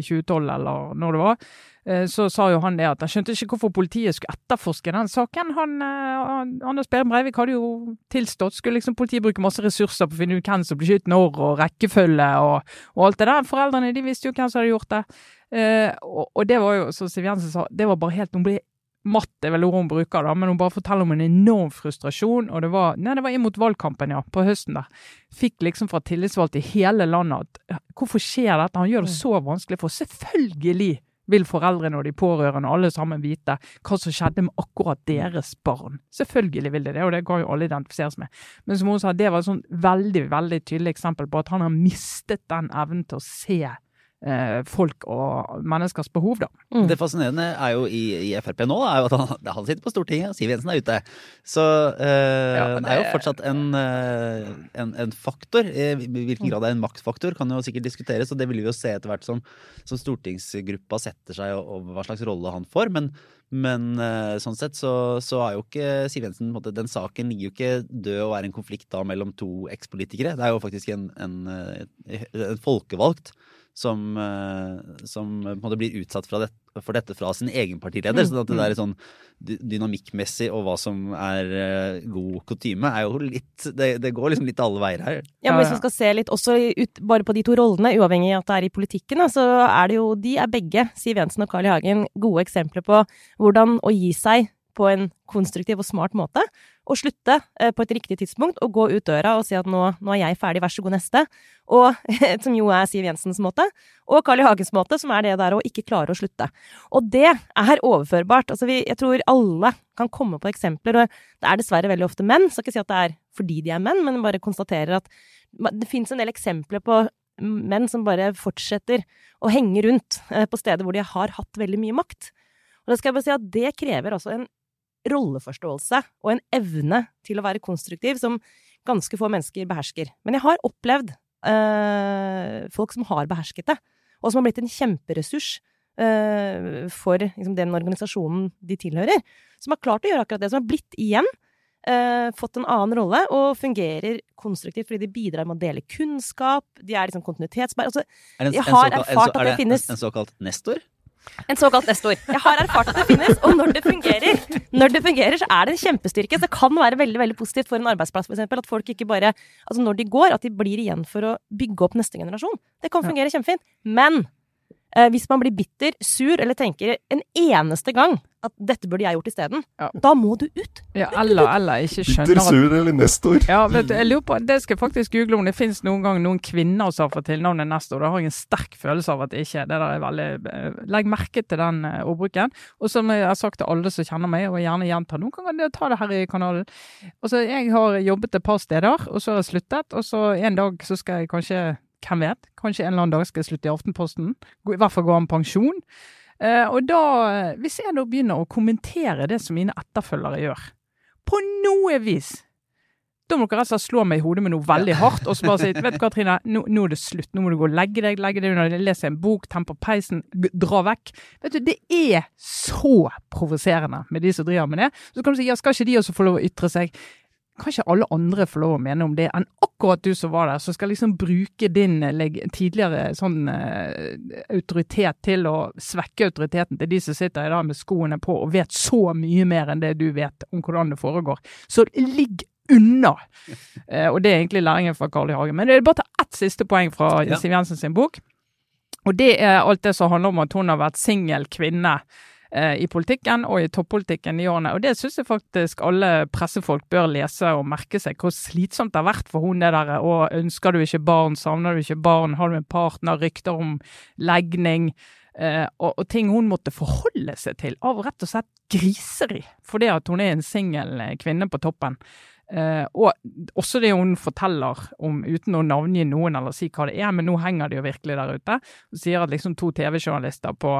2012 eller når det var. Eh, så sa jo han det at han skjønte ikke hvorfor politiet skulle etterforske den saken. Han, eh, Anders Behring Breivik hadde jo tilstått. Skulle liksom politiet bruke masse ressurser på å finne ut hvem som ble skutt når, og rekkefølge og, og alt det der. Foreldrene de visste jo hvem som hadde gjort det. Eh, og, og det var jo, som Siv Jensen sa, det var bare helt Hun ble matt, er vel ordet hun bruker, da, men hun bare forteller om en enorm frustrasjon. Og det var nei, det var inn mot valgkampen, ja, på høsten der. Fikk liksom fra tillitsvalgte i hele landet at hvorfor skjer dette? Han gjør det så vanskelig for Selvfølgelig vil foreldrene og de pårørende alle sammen vite hva som skjedde med akkurat deres barn. Selvfølgelig vil de det, og det kan jo alle identifiseres med. Men som hun sa, det var et sånn veldig veldig tydelig eksempel på at han har mistet den evnen til å se folk og menneskers behov, da. Mm. Det fascinerende er jo i, i Frp nå, da, er jo at han, *laughs* han sitter på Stortinget, og Siv Jensen er ute. Så øh, Ja, det er jo fortsatt en, eh, en, en faktor. I hvilken grad det er en maktfaktor, kan jo sikkert diskuteres, og det vil vi jo se etter hvert som, som stortingsgruppa setter seg, og, og hva slags rolle han får. Men, men eh, sånn sett så, så er jo ikke Siv Jensen på en måte, Den saken ligger jo ikke død og er en konflikt da mellom to ekspolitikere. Det er jo faktisk en, en, eh, en folkevalgt som, eh, som på en måte blir utsatt fra det, for dette fra sin egen partileder. Mm, Så at det der sånn dynamikkmessig og hva som er eh, god kutyme, er jo litt det, det går liksom litt alle veier her. Ja, men Hvis vi skal se litt også ut, bare på de to rollene, uavhengig av at det er i politikken, så er det jo De er begge, Siv Jensen og Carl I. Hagen, gode eksempler på hvordan å gi seg på en konstruktiv og smart måte. Og slutte eh, på et riktig tidspunkt og gå ut døra og si at nå, nå er jeg ferdig, vær så god, neste. Og, *laughs* som jo er Siv Jensens måte. Og Carl I. Hagens måte, som er det der å ikke klare å slutte. Og det er overførbart. Altså vi, jeg tror alle kan komme på eksempler, og det er dessverre veldig ofte menn. Skal ikke si at det er fordi de er menn, men bare konstaterer at det fins en del eksempler på menn som bare fortsetter å henge rundt eh, på steder hvor de har hatt veldig mye makt. Og da skal jeg bare si at det krever altså en rolleforståelse og en evne til å være konstruktiv som ganske få mennesker behersker. Men jeg har opplevd øh, folk som har behersket det, og som har blitt en kjemperessurs øh, for liksom, den organisasjonen de tilhører. Som har klart å gjøre akkurat det. Som har blitt igjen eh, fått en annen rolle og fungerer konstruktivt fordi de bidrar med å dele kunnskap. De er liksom kontinuitetsbærere. Altså, Er det en, Jeg har erfart at det finnes. En, en såkalt nestor? En såkalt nestor. Jeg har erfart at det finnes, og når det fungerer, når det fungerer, så er det en kjempestyrke. Så det kan være veldig veldig positivt for en arbeidsplass, for eksempel, at folk ikke bare Altså når de går, at de blir igjen for å bygge opp neste generasjon. Det kan fungere kjempefint. Men eh, hvis man blir bitter, sur, eller tenker en eneste gang at dette burde jeg gjort isteden, Ja. da må du ut. Ja, eller, eller ikke skjønner Bitter sur eller nestor. Ja, vet du, jeg lurer på, Det skal jeg faktisk google om det finnes noen gang noen kvinner som har fått tilnavnet Nestor. Da har jeg en sterk følelse av at det ikke det der er veldig eh, Legg merke til den eh, ordbruken. Og som jeg har sagt til alle som kjenner meg, og gjerne gjentar noen ganger, ta det her i kanalen. Altså, Jeg har jobbet et par steder, og så har jeg sluttet. Og så en dag så skal jeg kanskje hvem vet, kanskje en eller annen dag skal jeg slutte i Aftenposten. I hvert fall gå av med pensjon. Eh, og da, hvis jeg da begynner å kommentere det som mine etterfølgere gjør, på noe vis Da må dere rett og slett slå meg i hodet med noe veldig hardt, og så bare si *laughs* vet du hva, Trine, nå, nå er det slutt. Nå må du gå og legge deg, legge deg under, lese en bok, tenne opp peisen, dra vekk. Vet du, Det er så provoserende med de som driver med det. Så kan du si ja, skal ikke de også få lov å ytre seg? Kan ikke alle andre få lov å mene om det enn akkurat du som var der, som skal liksom bruke din eh, tidligere sånn uh, autoritet til å svekke autoriteten til de som sitter i dag med skoene på og vet så mye mer enn det du vet om hvordan det foregår. Så ligg unna! Uh, og det er egentlig læringen fra Carl I. Hagen. Men det er bare ta ett siste poeng fra Ja. Siv Jensen sin bok. Og det er alt det som handler om at hun har vært singel kvinne i politikken og i toppolitikken i årene. Og det syns jeg faktisk alle pressefolk bør lese og merke seg. Hvor slitsomt det har vært for hun det der. Og ønsker du ikke barn, savner du ikke barn, har du en partner, rykter om legning. Eh, og, og ting hun måtte forholde seg til av rett og slett griseri. Fordi at hun er en singel eh, kvinne på toppen. Eh, og også det hun forteller om, uten å navngi noen eller si hva det er, men nå henger det jo virkelig der ute. Hun sier at liksom to TV-journalister på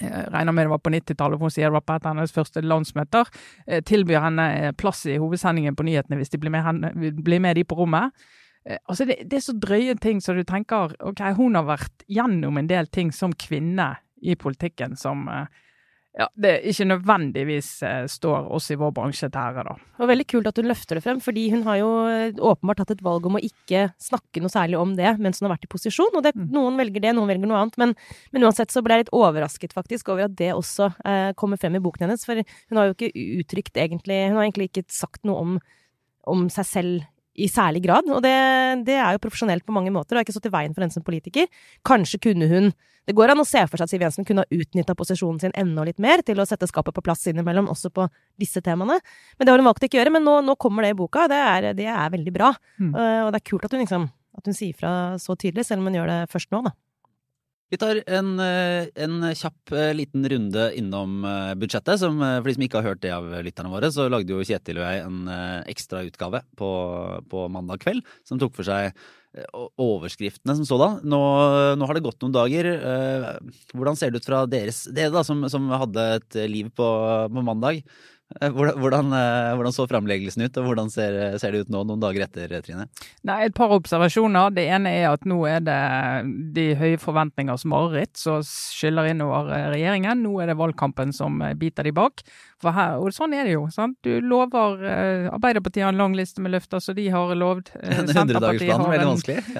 regner med det var på 90-tallet, for hun sier det var på et av hennes første landsmøter, eh, tilbyr henne eh, plass i hovedsendingen på nyhetene hvis de blir med, henne, blir med de på rommet. Eh, Altså det, det er så drøye ting så du tenker ok, hun har vært gjennom en del ting som kvinne i politikken som eh, ja, det ikke nødvendigvis eh, står oss i vår bransje til ære, da. Og veldig kult at hun løfter det frem, fordi hun har jo eh, åpenbart tatt et valg om å ikke snakke noe særlig om det mens hun har vært i posisjon. Og det, Mm. noen velger det, noen velger noe annet. Men, men uansett så ble jeg litt overrasket faktisk over at det også eh, kommer frem i boken hennes. For hun har jo ikke uttrykt egentlig Hun har egentlig ikke sagt noe om, om seg selv i særlig grad. Og det, det er jo profesjonelt på mange måter. Det har ikke stått i veien for henne som politiker. Kanskje kunne hun Det går an å se for seg at Siv Jensen kunne ha utnytta posisjonen sin enda litt mer til å sette skapet på plass innimellom, også på disse temaene. Men det har hun valgt ikke å gjøre. Men nå, nå kommer det i boka, og det er, det er veldig bra. Mm. Eh, og det er kult at hun liksom at hun sier fra så tydelig, selv om hun gjør det først nå, da. Vi tar en, eh, en kjapp eh, liten runde innom eh, budsjettet. Som, for de som ikke har hørt det av lytterne våre, så lagde jo Kjetil og jeg en ekstra ekstrautgave på, på mandag kveld som tok for seg overskriftene som sådan. Nå, nå har det gått noen dager. Hvordan ser det ut fra deres Dere da, som, som hadde et liv på, på mandag. Eh, Hvordan, hvordan, eh, hvordan så fremleggelsen ut, og hvordan ser, ser det ut nå noen dager etter, Trine? Nei, Et par observasjoner. Det ene er at nå er det de høye forventningers mareritt som skyller innover over regjeringen. Nå er det valgkampen som eh, biter de bak. For her, og sånn er det jo. sant? Du lover eh, Arbeiderpartiet har en lang liste med løfter, så de har lovd. Eh, *laughs* En Senterpartiet har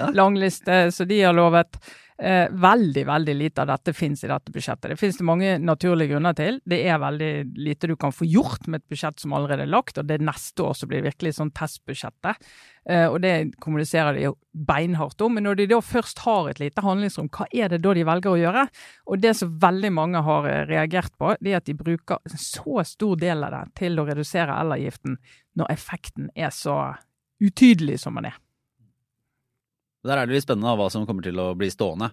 en lang liste, så de har lovet. Eh, veldig veldig lite av dette finnes i dette budsjettet. Det finnes det mange naturlige grunner til. Det er veldig lite du kan få gjort med et budsjett som allerede er lagt, og det neste år som blir virkelig sånn testbudsjettet. Eh, og det kommuniserer de jo beinhardt om. Men når de da først har et lite handlingsrom, hva er det da de velger å gjøre? Og det som veldig mange har eh, reagert på, det er at de bruker en så stor del av det til å redusere elavgiften, når effekten er så utydelig som den er. Der er det litt spennende av hva som kommer til å bli stående.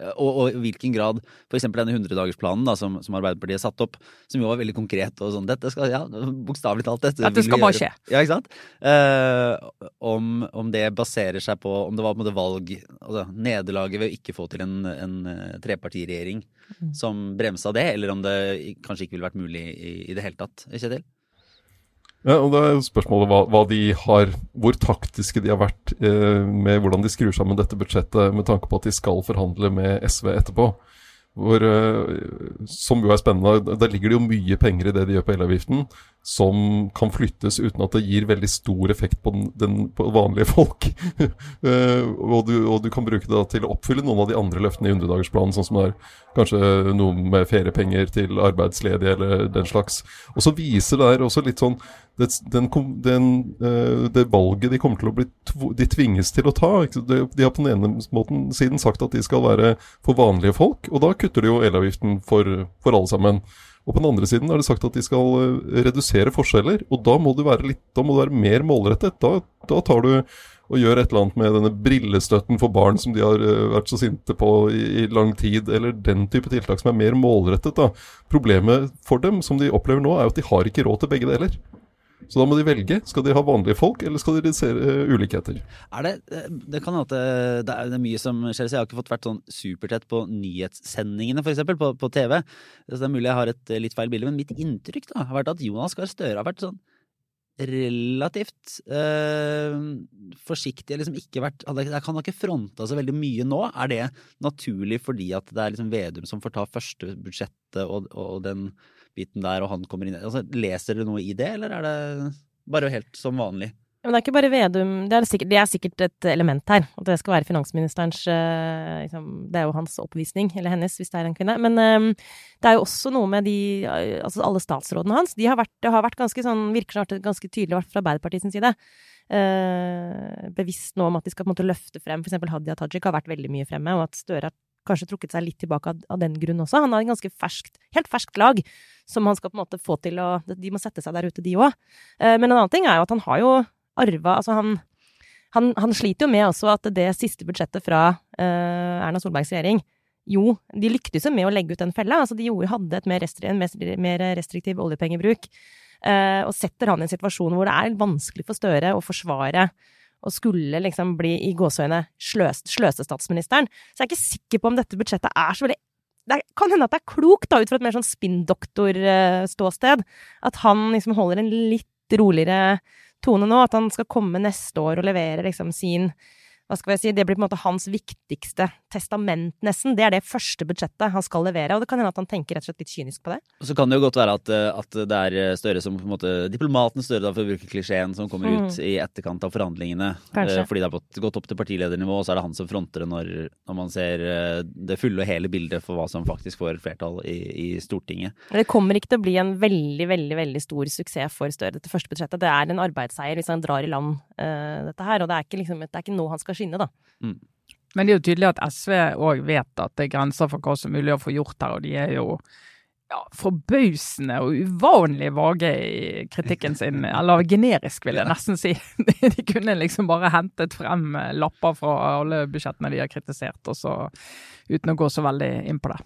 Eh, Og, og i hvilken grad f.eks. denne 100-dagersplanen da, som, som Arbeiderpartiet satte opp, som jo var veldig konkret og sånn Dette skal, ja, bokstavelig talt, dette, Dette skal bare skje. Ja, ikke sant? Eh, om, om det baserer seg på Om det var på en måte valg Altså nederlaget ved å ikke få til en, en trepartiregjering trepartiregjering som bremsa det, eller om det kanskje ikke ville vært mulig i, i det hele tatt. Kjetil? Ja, og da er spørsmålet hva, hva de har Hvor taktiske de har vært eh, med hvordan de skrur sammen dette budsjettet, med tanke på at de skal forhandle med SV etterpå. Hvor, eh, som jo er spennende. Der ligger det jo mye penger i det de gjør på elavgiften, som kan flyttes uten at det gir veldig stor effekt på, den, den, på vanlige folk. *laughs* Eh, og, du, og du kan bruke det til å oppfylle noen av de andre løftene i 100-dagersplanen, sånn som det er kanskje noe med feriepenger til arbeidsledige eller den slags. Og så viser det her også litt sånn det, den, den, eh, det valget de kommer til å bli De tvinges til å ta. De, de har på den ene måten siden sagt at de skal være for vanlige folk, og da kutter de jo elavgiften for, for alle sammen. Og på den andre siden har de sagt at de skal eh, redusere forskjeller, og da må du være, litt, da må du være mer målrettet. Da, da tar du og gjør et eller annet med denne brillestøtten for barn som de har eh, vært så sinte på i, i lang tid, eller den type tiltak som er mer målrettet. da. Problemet for dem, som de opplever nå, er at de har ikke råd til begge deler. Så da må de velge. Skal de ha vanlige folk, eller skal de redusere eh, ulikheter? Er det, det kan hende at det, det, er, mye som skjer. Så jeg har ikke fått vært sånn supertett på nyhetssendingene, f.eks. På, på TV. Så det er mulig jeg har et eh, litt feil bilde. Men mitt inntrykk da, har vært at Jonas Gahr Støre har vært sånn relativt eh, forsiktig. liksom ikke vært hadde- Han har ikke fronta så veldig mye nå. Er det naturlig fordi at det er liksom Vedum som får ta første budsjettet og, og den biten der, og han kommer inn altså, Leser dere noe i det, eller er det bare helt som vanlig? Men det er ikke bare Vedum Det er sikkert, det er sikkert et element her. At det skal være finansministerens eh, liksom, Det er jo hans oppvisning, eller hennes, hvis det er en kvinne. Men um, det er jo også noe med de Altså alle statsrådene hans. De har vært, det har vært ganske sånn Virker snart ganske tydelig, vært fra Arbeiderpartiets side. Uh, bevisst nå om at de skal på en måte løfte frem eksempel Hadia Tajik har vært veldig mye fremme, og at Støre har kanskje trukket seg litt tilbake av, av den grunn også. Han har en ganske ferskt, helt ferskt lag som han skal på en måte få til å De må sette seg der ute, de òg. men en annen ting er jo at han har jo arva Altså, han, han, han sliter jo med også at det siste budsjettet fra eh, Erna Solbergs regjering jo, de lyktes jo med å legge ut den fella. Altså, de hadde et mer, restri, en mer restriktiv oljepengebruk. eh, og setter han i en situasjon hvor det er vanskelig for Støre å forsvare og skulle liksom bli i gåseøyne sløs, sløsestatsministeren. Så jeg er ikke sikker på om dette budsjettet er så veldig det kan hende at det er klokt, da, ut fra et mer sånn spinndoktorståsted, at han liksom holder en litt roligere tone nå. At han skal komme neste år og levere liksom sin hva skal jeg si, Det blir på en måte hans viktigste testament, nesten. Det er det første budsjettet han skal levere. Og det kan hende at han tenker rett og slett litt kynisk på det. Og så kan det jo godt være at, eh, at det er Støre som på en måte Diplomaten Støre, da, for å bruke klisjeen, som kommer ut i etterkant av forhandlingene. Kanskje. eh, Fordi det har gått- opp til partiledernivå, og så er det han som fronter det når, når man ser eh, det fulle og hele bildet for hva som faktisk får flertall i, i Stortinget. Det kommer ikke til å bli en veldig, veldig veldig stor suksess for Støre, dette første budsjettet. Det er en arbeidsseier hvis han drar i land uh, dette her. Og det er ikke, liksom, det er ikke nå han skal skinne, da. Men det er jo tydelig at SV òg vet at det er grenser for hva som er mulig å få gjort her, og de er jo ja, forbausende og uvanlig vage i kritikken sin. *laughs* Eller generisk, vil jeg nesten si. *laughs* De kunne liksom bare hentet frem lapper fra alle budsjettene de har kritisert, og så uten å gå så veldig inn på det.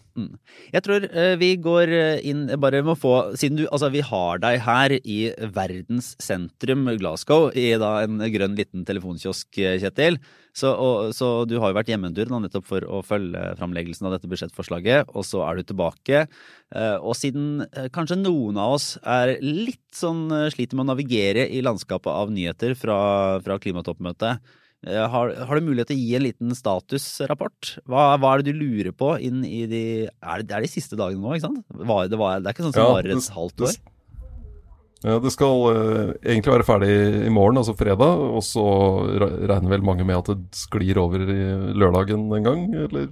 Jeg tror eh, vi går eh, inn bare med å få Siden du Altså, vi har deg her i verdens sentrum, Glasgow, i da en grønn liten telefonkiosk, eh, Kjetil. Så, og, så du har jo vært hjemme en tur nå nettopp for å følge framleggelsen av dette budsjettforslaget, og så er du tilbake. Og siden kanskje noen av oss er litt sånn sliter med å navigere i landskapet av nyheter fra, fra klimatoppmøtet, har, har du mulighet til å gi en liten statusrapport? Hva, hva er det du lurer på inn i de Er det, det er de siste dagene nå, ikke sant? Var, det, var, det er ikke sånn som Ja, varer et halvt år? Ja, det skal uh, egentlig være ferdig i morgen, altså fredag. Og så regner vel mange med at det sklir over i lørdagen en gang, eller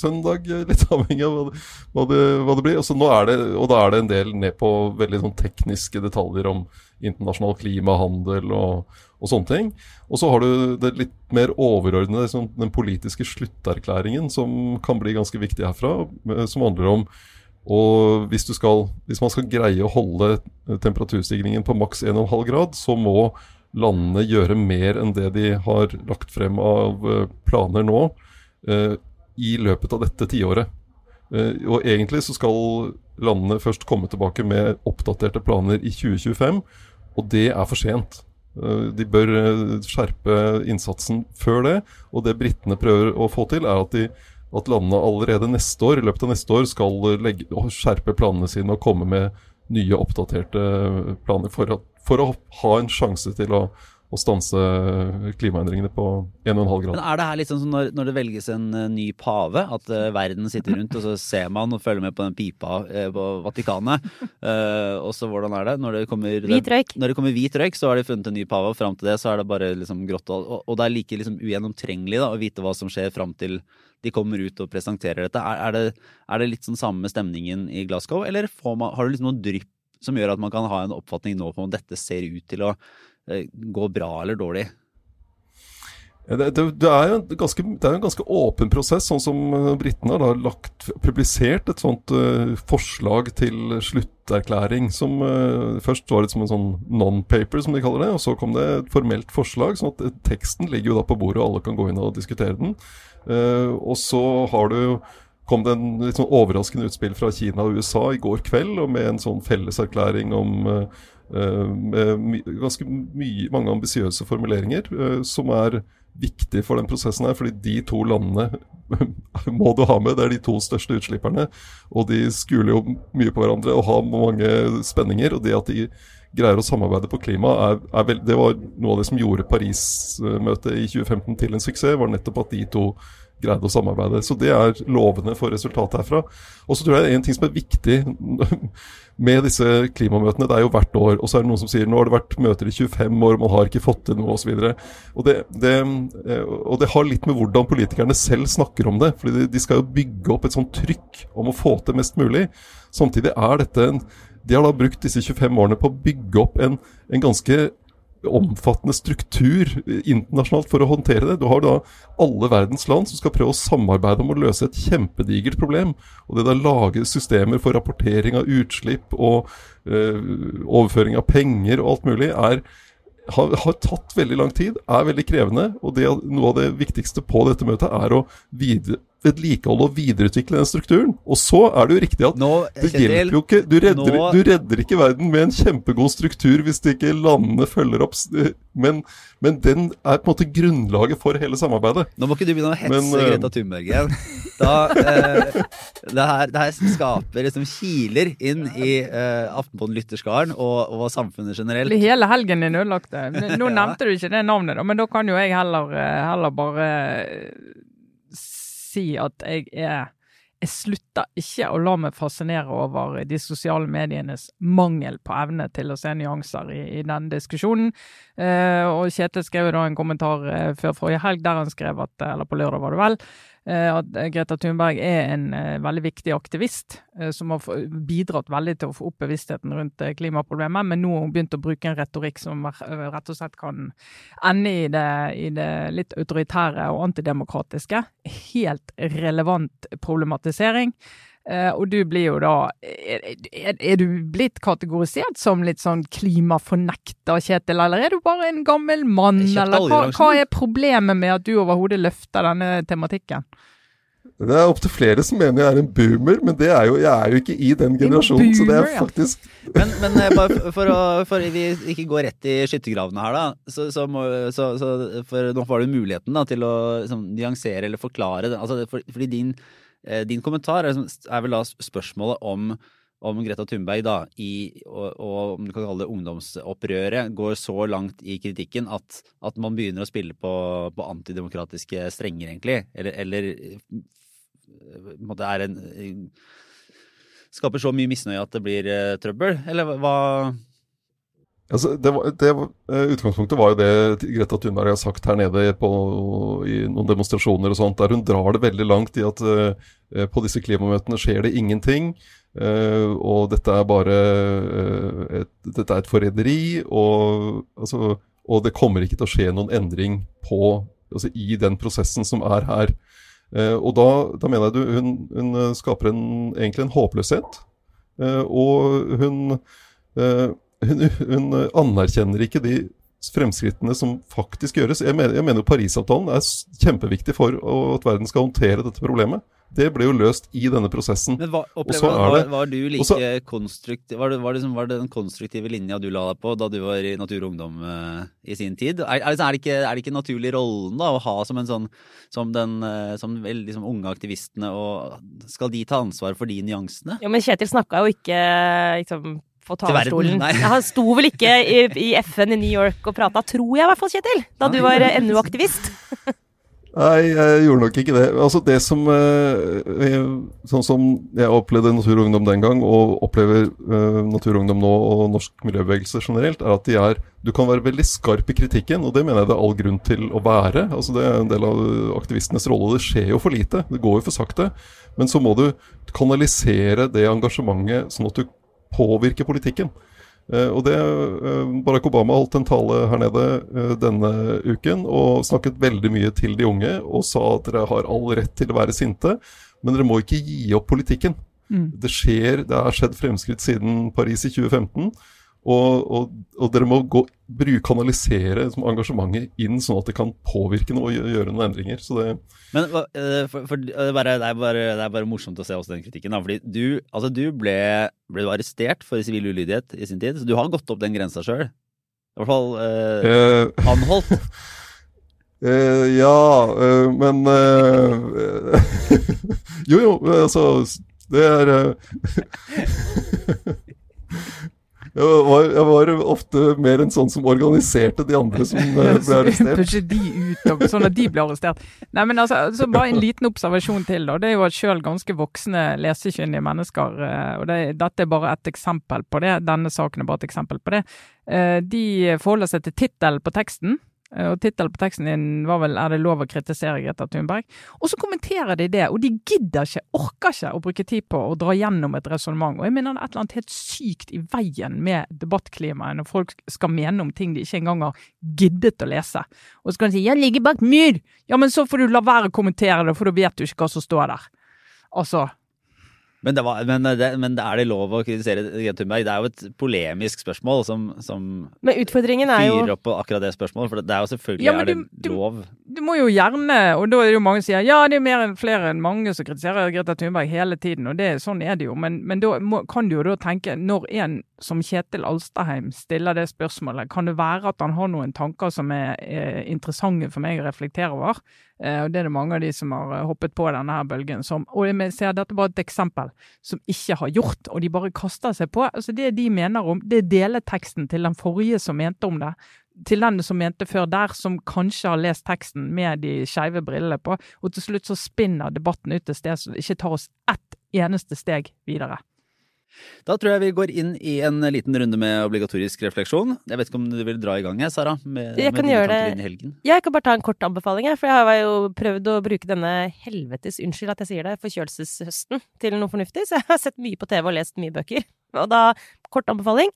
søndag. eh, Litt *laughs* avhengig av hva det, hva det, hva det blir. Det, og da er det en del ned på veldig sånn tekniske detaljer om internasjonal klimahandel og, og sånne ting. Og så har du det litt mer overordnede, sånn, den politiske slutterklæringen, som kan bli ganske viktig herfra, eh, som handler om og hvis, skal, hvis man skal greie å holde temperaturstigningen på maks 1,5 grad, så må landene gjøre mer enn det de har lagt frem av eh, planer nå, i løpet av dette tiåret. Eh, og egentlig så skal landene først komme tilbake med oppdaterte planer i 2025, og det er for sent. Eh, De bør eh, skjerpe innsatsen før det, og det britene prøver å få til, er at, de, at landene allerede neste år, i løpet av neste år skal legge, skjerpe planene sine og komme med nye, oppdaterte planer for, at, for å ha en sjanse til å, å stanse klimaendringene på 1,5 grader. Men er det her litt sånn som når, når det velges en eh, ny pave, at uh, verden sitter rundt, og så ser man og følger med på den pipa uh, på Vatikanet? Uh, og så hvordan er det? Når det kommer Hvit røyk. Når det kommer hvit røyk, så har de funnet en ny pave, og fram til det så er det bare liksom grått. Og, og det er like liksom ugjennomtrengelig da, å vite hva som skjer fram til de kommer ut og presenterer dette. Er, er, det, er det litt sånn samme stemningen i Glasgow, eller får man, har du liksom noe drypp som gjør at man kan ha en oppfatning nå på om dette ser ut til å gå bra eller dårlig? Det, det, det, er jo en ganske, det er en ganske åpen prosess, sånn som eh, britene har da lagt, publisert et sånt uh, forslag til slutterklæring. Som uh, Først var det som en sånn non-paper, som de kaller det. Og så kom det et formelt forslag. sånn at eh, teksten ligger jo da på bordet, og alle kan gå inn og diskutere den. Uh, og så har du kom det en litt sånn overraskende utspill fra Kina og USA i går kveld, og med en sånn felleserklæring om eh, eh, med ganske mye, mange ambisiøse formuleringer, eh, som er viktig for den prosessen her, fordi de to landene *laughs* må du ha med. Det er de to største utslipperne, og de skuler jo mye på hverandre og har mange spenninger. Og det at de greier å samarbeide på klima, er, er vel, det var noe av det som gjorde Paris-møtet i 2015 til en suksess, var nettopp at de to greide å samarbeide. Så det er lovende for resultatet herfra. Og så tror jeg en ting som er viktig *laughs* med disse klimamøtene, det er jo hvert år. Og så er det noen som sier nå har det vært møter i 25 år, man har ikke fått til noe osv. Og, og, det, det, eh, og det har litt med hvordan politikerne selv snakker om det. fordi de, skal jo bygge opp et sånt trykk om å få til mest mulig. Samtidig er dette en De har da brukt disse 25 årene på å bygge opp en, en ganske omfattende struktur internasjonalt for å håndtere det. Du har da alle verdens land som skal prøve å samarbeide om å løse et kjempedigert problem. Og det da lage systemer for rapportering av utslipp og øh, overføring av penger og alt mulig, er, har, har, tatt veldig lang tid, er veldig krevende. Og det, noe av det viktigste på dette møtet er å videre, vedlikeholde og videreutvikle den strukturen. Og så er det jo riktig at nå, det hjelper jo ikke du redder, nå... du redder, ikke verden med en kjempegod struktur hvis det ikke landene følger opp. Men, men, den er på en måte grunnlaget for hele samarbeidet. Nå må ikke du begynne å hetse men, uh... Greta Thunberg igjen. Da, eh, det, her, det, her, skaper liksom kiler inn i eh, Aftenpåden-lytterskaren og, og, samfunnet generelt. Hele helgen din ødelagte. Nå *laughs* nevnte du ikke det navnet, da, men da kan jo jeg heller, eh, heller bare si at jeg er jeg slutter ikke å la meg fascinere over de sosiale medienes mangel på evne til å se nyanser i, i den diskusjonen. Eh, og Kjetil skrev da en kommentar eh, før forrige helg der han skrev at, eller på lørdag var det vel, at Greta Thunberg er en eh, veldig viktig aktivist eh, som har bidratt veldig til å få opp bevisstheten rundt klimaproblemet, men nå har hun begynt å bruke en retorikk som rett og slett kan ende i det, i det litt autoritære og antidemokratiske. Helt relevant problematisering. Uh, og du blir jo da er, er, du blitt kategorisert som litt sånn klimafornekter, Kjetil, eller er du bare en gammel mann, eller hva, hva, er problemet med at du overhodet løfter denne tematikken? Det er opptil flere som mener jeg er en boomer, men er jo, jeg er jo ikke i den generasjonen. Boomer, så det er faktisk ja. Men, men eh, bare for, å for vi ikke går rett i skyttergravene her, da. Så, så, må, så, så for nå får du muligheten da, til å liksom, nyansere eller forklare det. Altså, for, fordi din Eh, din kommentar er, er vel da spørsmålet om, om Greta Thunberg da, i, og, og, om du kan kalle det ungdomsopprøret, går så langt i kritikken at, at man begynner å spille på, på antidemokratiske strenger, egentlig. Eller, eller det er en Skaper så mye misnøye at det blir uh, trøbbel? Eller hva Altså, det var, det eh, utgangspunktet var jo det Greta Thunberg har sagt her nede på, i noen demonstrasjoner og sånt, der hun drar det veldig langt i at uh, på disse klimamøtene skjer det ingenting. Uh, og dette er bare uh, et, dette er et forræderi, og, altså, og, det kommer ikke til å skje noen endring på, altså, i den prosessen som er her. og da, da, mener jeg du, hun, hun skaper en, egentlig en håpløshet. og hun hun, hun, anerkjenner ikke de fremskrittene som faktisk gjøres. Jeg mener, jeg mener Parisavtalen er kjempeviktig for at verden skal håndtere dette problemet. Det ble jo løst i denne prosessen. Men hva, opplever, var, var, du like også, konstruktiv Var det, var, det, var det den konstruktive linja du la deg på da du var i Natur og Ungdom uh, i sin tid? Er, er, det ikke, er, det ikke, naturlig rollen da å ha som en sånn Som den uh, som vel, liksom, unge aktivistene, og skal de ta ansvar for de nyansene? Jo, men Kjetil snakka jo ikke liksom, på talerstolen. Han sto vel ikke i, i, FN i New York og prata, tror jeg i hvert fall, Kjetil, da du var eh, NU-aktivist? Nei, jeg gjorde nok ikke det. Altså Det som eh, Sånn som jeg opplevde Natur og Ungdom den gang, og opplever Natur og Ungdom nå, og norsk miljøbevegelse generelt, er at de er Du kan være veldig skarp i kritikken, og det mener jeg det er all grunn til å være. Altså Det er en del av aktivistenes rolle. Det skjer jo for lite. Det går jo for sakte. Men så må du kanalisere det engasjementet sånn at du påvirke politikken. Uh, og det, uh, Barack Obama holdt en tale her nede uh, denne uken og snakket veldig mye til de unge og sa at dere har all rett til å være sinte, men dere må ikke gi opp politikken. Mm. Det skjer, det har skjedd fremskritt siden Paris i 2015. Og, og, og, dere må gå, bruke, kanalisere engasjementet inn, sånn at det kan påvirke noe og gjøre noen endringer. Det Men eh, for, for, det, er bare, det, er bare, det, er bare, morsomt å se også den kritikken. Da. Fordi du, altså du ble, ble du arrestert for sivil ulydighet i sin tid, så du har gått opp den grensa sjøl? I hvert fall eh, uh... anholdt? Uh, *laughs* ja, uh, men *laughs* Jo, jo, altså Det er *laughs* Jeg var, jeg var ofte mer en sånn som organiserte de andre som eh, ble arrestert. Pushe de ut, sånn at de ble arrestert. Nei, men altså, så Bare en liten observasjon til. da, Det er jo at selv ganske voksne lesekyndige mennesker, eh, og det, dette er bare et eksempel på det, denne saken er bare et eksempel på det, eh, de forholder seg til tittelen på teksten. Eh, og Tittelen på teksten din var vel 'Er det lov å kritisere Greta Thunberg?' Og så kommenterer de det, og de gidder ikke, orker ikke å bruke tid på å dra gjennom et resonnement. Og jeg mener det er et eller annet helt sykt i veien med debattklimaet når folk skal mene om ting de ikke engang har giddet å lese. Og så kan de si 'jeg ligger bak myr', ja, men så får du la være å kommentere det, for da vet du ikke hva som står der. Altså, Men, det var, men, det, men er det lov å kritisere Greta Thunberg? Det er jo et polemisk spørsmål som, som Men utfordringen er jo fyrer opp på akkurat det spørsmålet. For det er jo selvfølgelig Ja, du, er det lov. du- du må jo gjerne, og da er det jo mange som sier ja, det er mer enn flere enn mange som kritiserer Greta Thunberg hele tiden, og det, sånn er det jo. Men, men da må, kan du jo da tenke, når en som Kjetil Alstaheim stiller det spørsmålet, kan det være at han har noen tanker som er, eh, interessante for meg å reflektere over? Eh, og det er det mange av de som har eh, hoppet på denne her bølgen. Som, og jeg ser dette bare et eksempel som ikke har gjort, og de bare kaster seg på. Altså Det de mener om, det er deleteksten til den forrige som mente om det til den som mente før der, som kanskje har lest teksten med de skeive brillene på, og til slutt så spinner debatten ut et sted som ikke tar oss ett eneste steg videre. Da tror jeg vi går inn i en liten runde med obligatorisk refleksjon. Jeg vet ikke om du vil dra i gang, jeg, Sara? Med, Jeg kan gjøre det. Jeg kan bare ta en kort anbefaling, jeg, for jeg har jo prøvd å bruke denne helvetes, unnskyld at jeg sier det, forkjølelseshøsten til noe fornuftig, så jeg har sett mye på TV og lest mye bøker. Og da, kort anbefaling.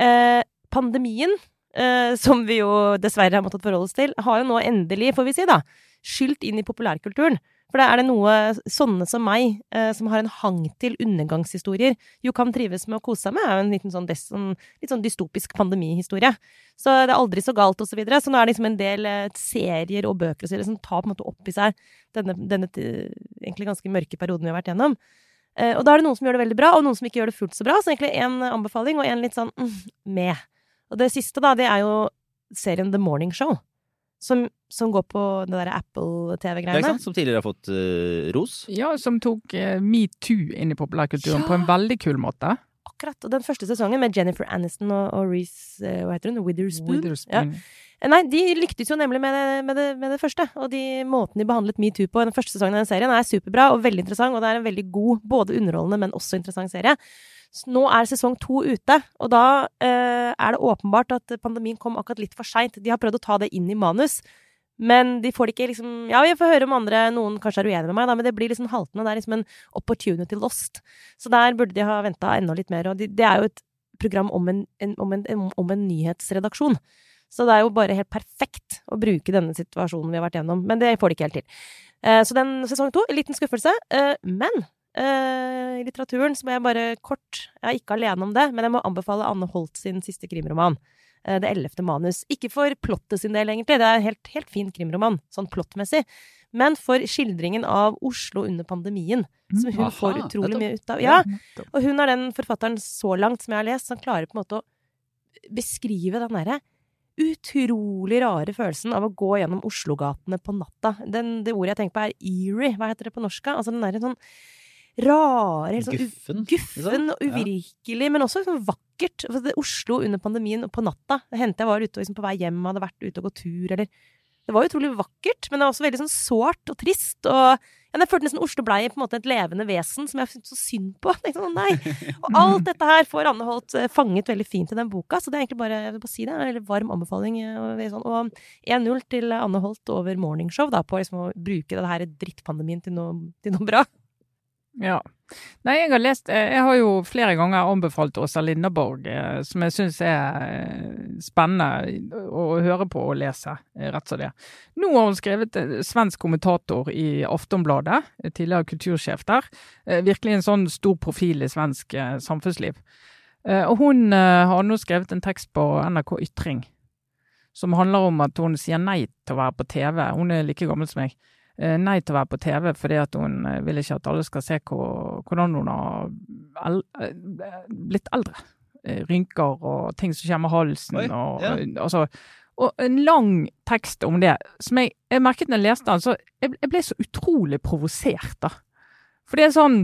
Eh, pandemien, eh, som vi jo dessverre har måttet forholde oss til, har jo nå endelig, får vi si da, skylt inn i populærkulturen. For da er det noe sånne som meg, eh, som har en hang til undergangshistorier, jo kan trives med å kose seg med, er jo en liten sånn, des, sånn, litt sånn dystopisk pandemihistorie. Så det er aldri så galt, og så videre. Så nå er det liksom en del eh, serier og bøker og så videre som tar på en måte opp i seg denne, denne egentlig ganske mørke perioden vi har vært gjennom. Eh, og da er det noen som gjør det veldig bra, og noen som ikke gjør det fullt så bra. Så egentlig en anbefaling, og en litt sånn mm, med. Og det siste, da, det er jo serien The Morning Show. Som, som går på det derre Apple-TV-greiene. Som tidligere har fått uh, ros. Ja, som tok uh, metoo inn i populærkulturen Ja. på en veldig kul måte. Akkurat. Og den første sesongen med Jennifer Aniston og, og Reece uh, Hva heter hun? Witherspoon? Witherspoon. Ja. Nei, de lyktes jo nemlig med det, med det, med det første. Og de måten de behandlet metoo på i den første sesongen av den serien, er superbra og veldig interessant. Og det er en veldig god, både underholdende, men også interessant serie. Så nå er sesong to ute, og da eh, er det åpenbart at pandemien kom akkurat litt for seint. De har prøvd å ta det inn i manus. Men de får det ikke liksom Ja, vi får høre om andre Noen kanskje er uenige med meg, da, men det blir liksom haltende. Det er liksom en opportunity lost. Så der burde de ha venta enda litt mer. Og de, det er jo et program om en, en, om, en, om en nyhetsredaksjon. Så det er jo bare helt perfekt å bruke denne situasjonen vi har vært gjennom. Men det får de ikke helt til. Eh, så den sesong to, en liten skuffelse. Eh, men i litteraturen så må jeg bare kort Jeg er ikke alene om det, men jeg må anbefale Anne Holt sin siste krimroman. eh, Det ellevte manus. Ikke for plottet sin del, egentlig. Det er en helt, helt fin krimroman, sånn plottmessig. Men for skildringen av Oslo under pandemien, som hun Aha, får utrolig mye ut av. Ja, og hun er den forfatteren så langt som jeg har lest, som klarer på en måte å beskrive den derre utrolig rare følelsen av å gå gjennom Oslogatene på natta. Den, det ordet jeg tenker på er eerie, hva heter det på norsk? Altså den derre sånn rare, helt sånn Guffen. guffen og Ja. uvirkelig, men også sånn vakkert. Det Oslo under pandemien og på natta. Det hendte jeg var ute og liksom på vei hjem, hadde vært ute og gått tur, eller Det var utrolig vakkert, men det var også veldig sånn sårt og trist. Og ja, jeg følte nesten Oslo blei på en måte et levende vesen som jeg syntes så synd på. *laughs* Sånn. Og alt dette her får Anne Holt eh, fanget veldig fint i den boka, så det er egentlig bare, jeg vil bare si det, en veldig varm anbefaling. eh, og 1-0 til Anne Holt over Morningshow, da, på liksom å bruke det her drittpandemien til noe, til noe bra. Ja. Nei, jeg har lest eh, Jeg har jo flere ganger anbefalt Åsa Linderborg, eh, som jeg syns er eh, spennende å høre på og lese, rett som det. Nå har hun skrevet svensk kommentator i Aftonbladet, tidligere kultursjef der. Virkelig en sånn stor profil i svensk samfunnsliv. Og hun har nå skrevet en tekst på NRK Ytring som handler om at hun sier nei til å være på TV. Hun er like gammel som meg nei til å være på TV fordi at hun eh, vil ikke at alle skal se hvordan hun har eh, blitt eldre. Eh, Rynker og ting som kommer halsen Oi, og ja. eh, altså og en lang tekst om det, som jeg, jeg merket når jeg leste den, så jeg, jeg ble så utrolig provosert, da. For det er sånn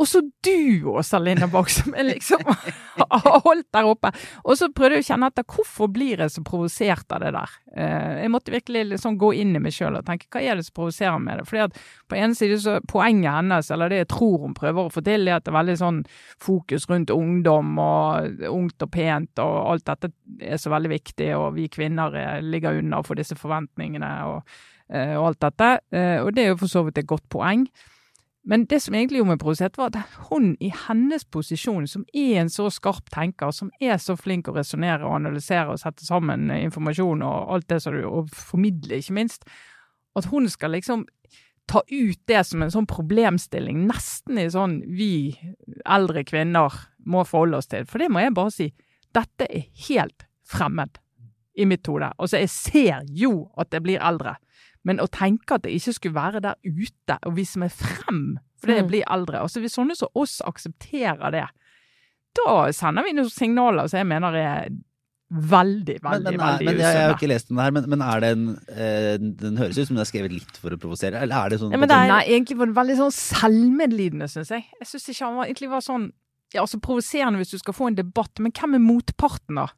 Og så du, Åsa Linderborg, som jeg liksom har holdt der oppe. Og så prøvde jeg å kjenne etter hvorfor blir jeg så provosert av det der. Eh, jeg måtte virkelig liksom gå inn i meg sjøl og tenke hva er det som provoserer med det. Fordi at på ene side så poenget hennes, eller det jeg tror hun prøver å få til, er at det er veldig sånn fokus rundt ungdom og ungt og pent og alt dette er så veldig viktig, og vi kvinner ligger unna for disse forventningene og, eh, og alt dette. Og det er jo for så vidt et godt poeng. Men det som egentlig gjorde meg provosert, var at hun i hennes posisjon, som er en så skarp tenker, som er så flink å resonnere og analysere og sette sammen informasjon og alt det som du og formidle, ikke minst, at hun skal liksom ta ut det som en sånn problemstilling, nesten i sånn vi eldre kvinner må forholde oss til. For det må jeg bare si, dette er helt fremmed i mitt hode. Altså, jeg ser jo at jeg blir eldre. Men å tenke at det ikke skulle være der ute og vise meg frem fordi jeg mm. blir eldre altså Hvis sånne som oss aksepterer det, da sender vi noen signaler som jeg mener er veldig, veldig, men, men, veldig men, Jeg har ikke lest om det her, men, men er det en eh, Den høres ut som den er skrevet litt for å provosere, eller er det sånn ja, det er, Nei, egentlig var det veldig sånn selvmedlidende, syns jeg. Jeg syns ikke han var, egentlig var sånn ja, altså Provoserende hvis du skal få en debatt, men hvem er motparten, da?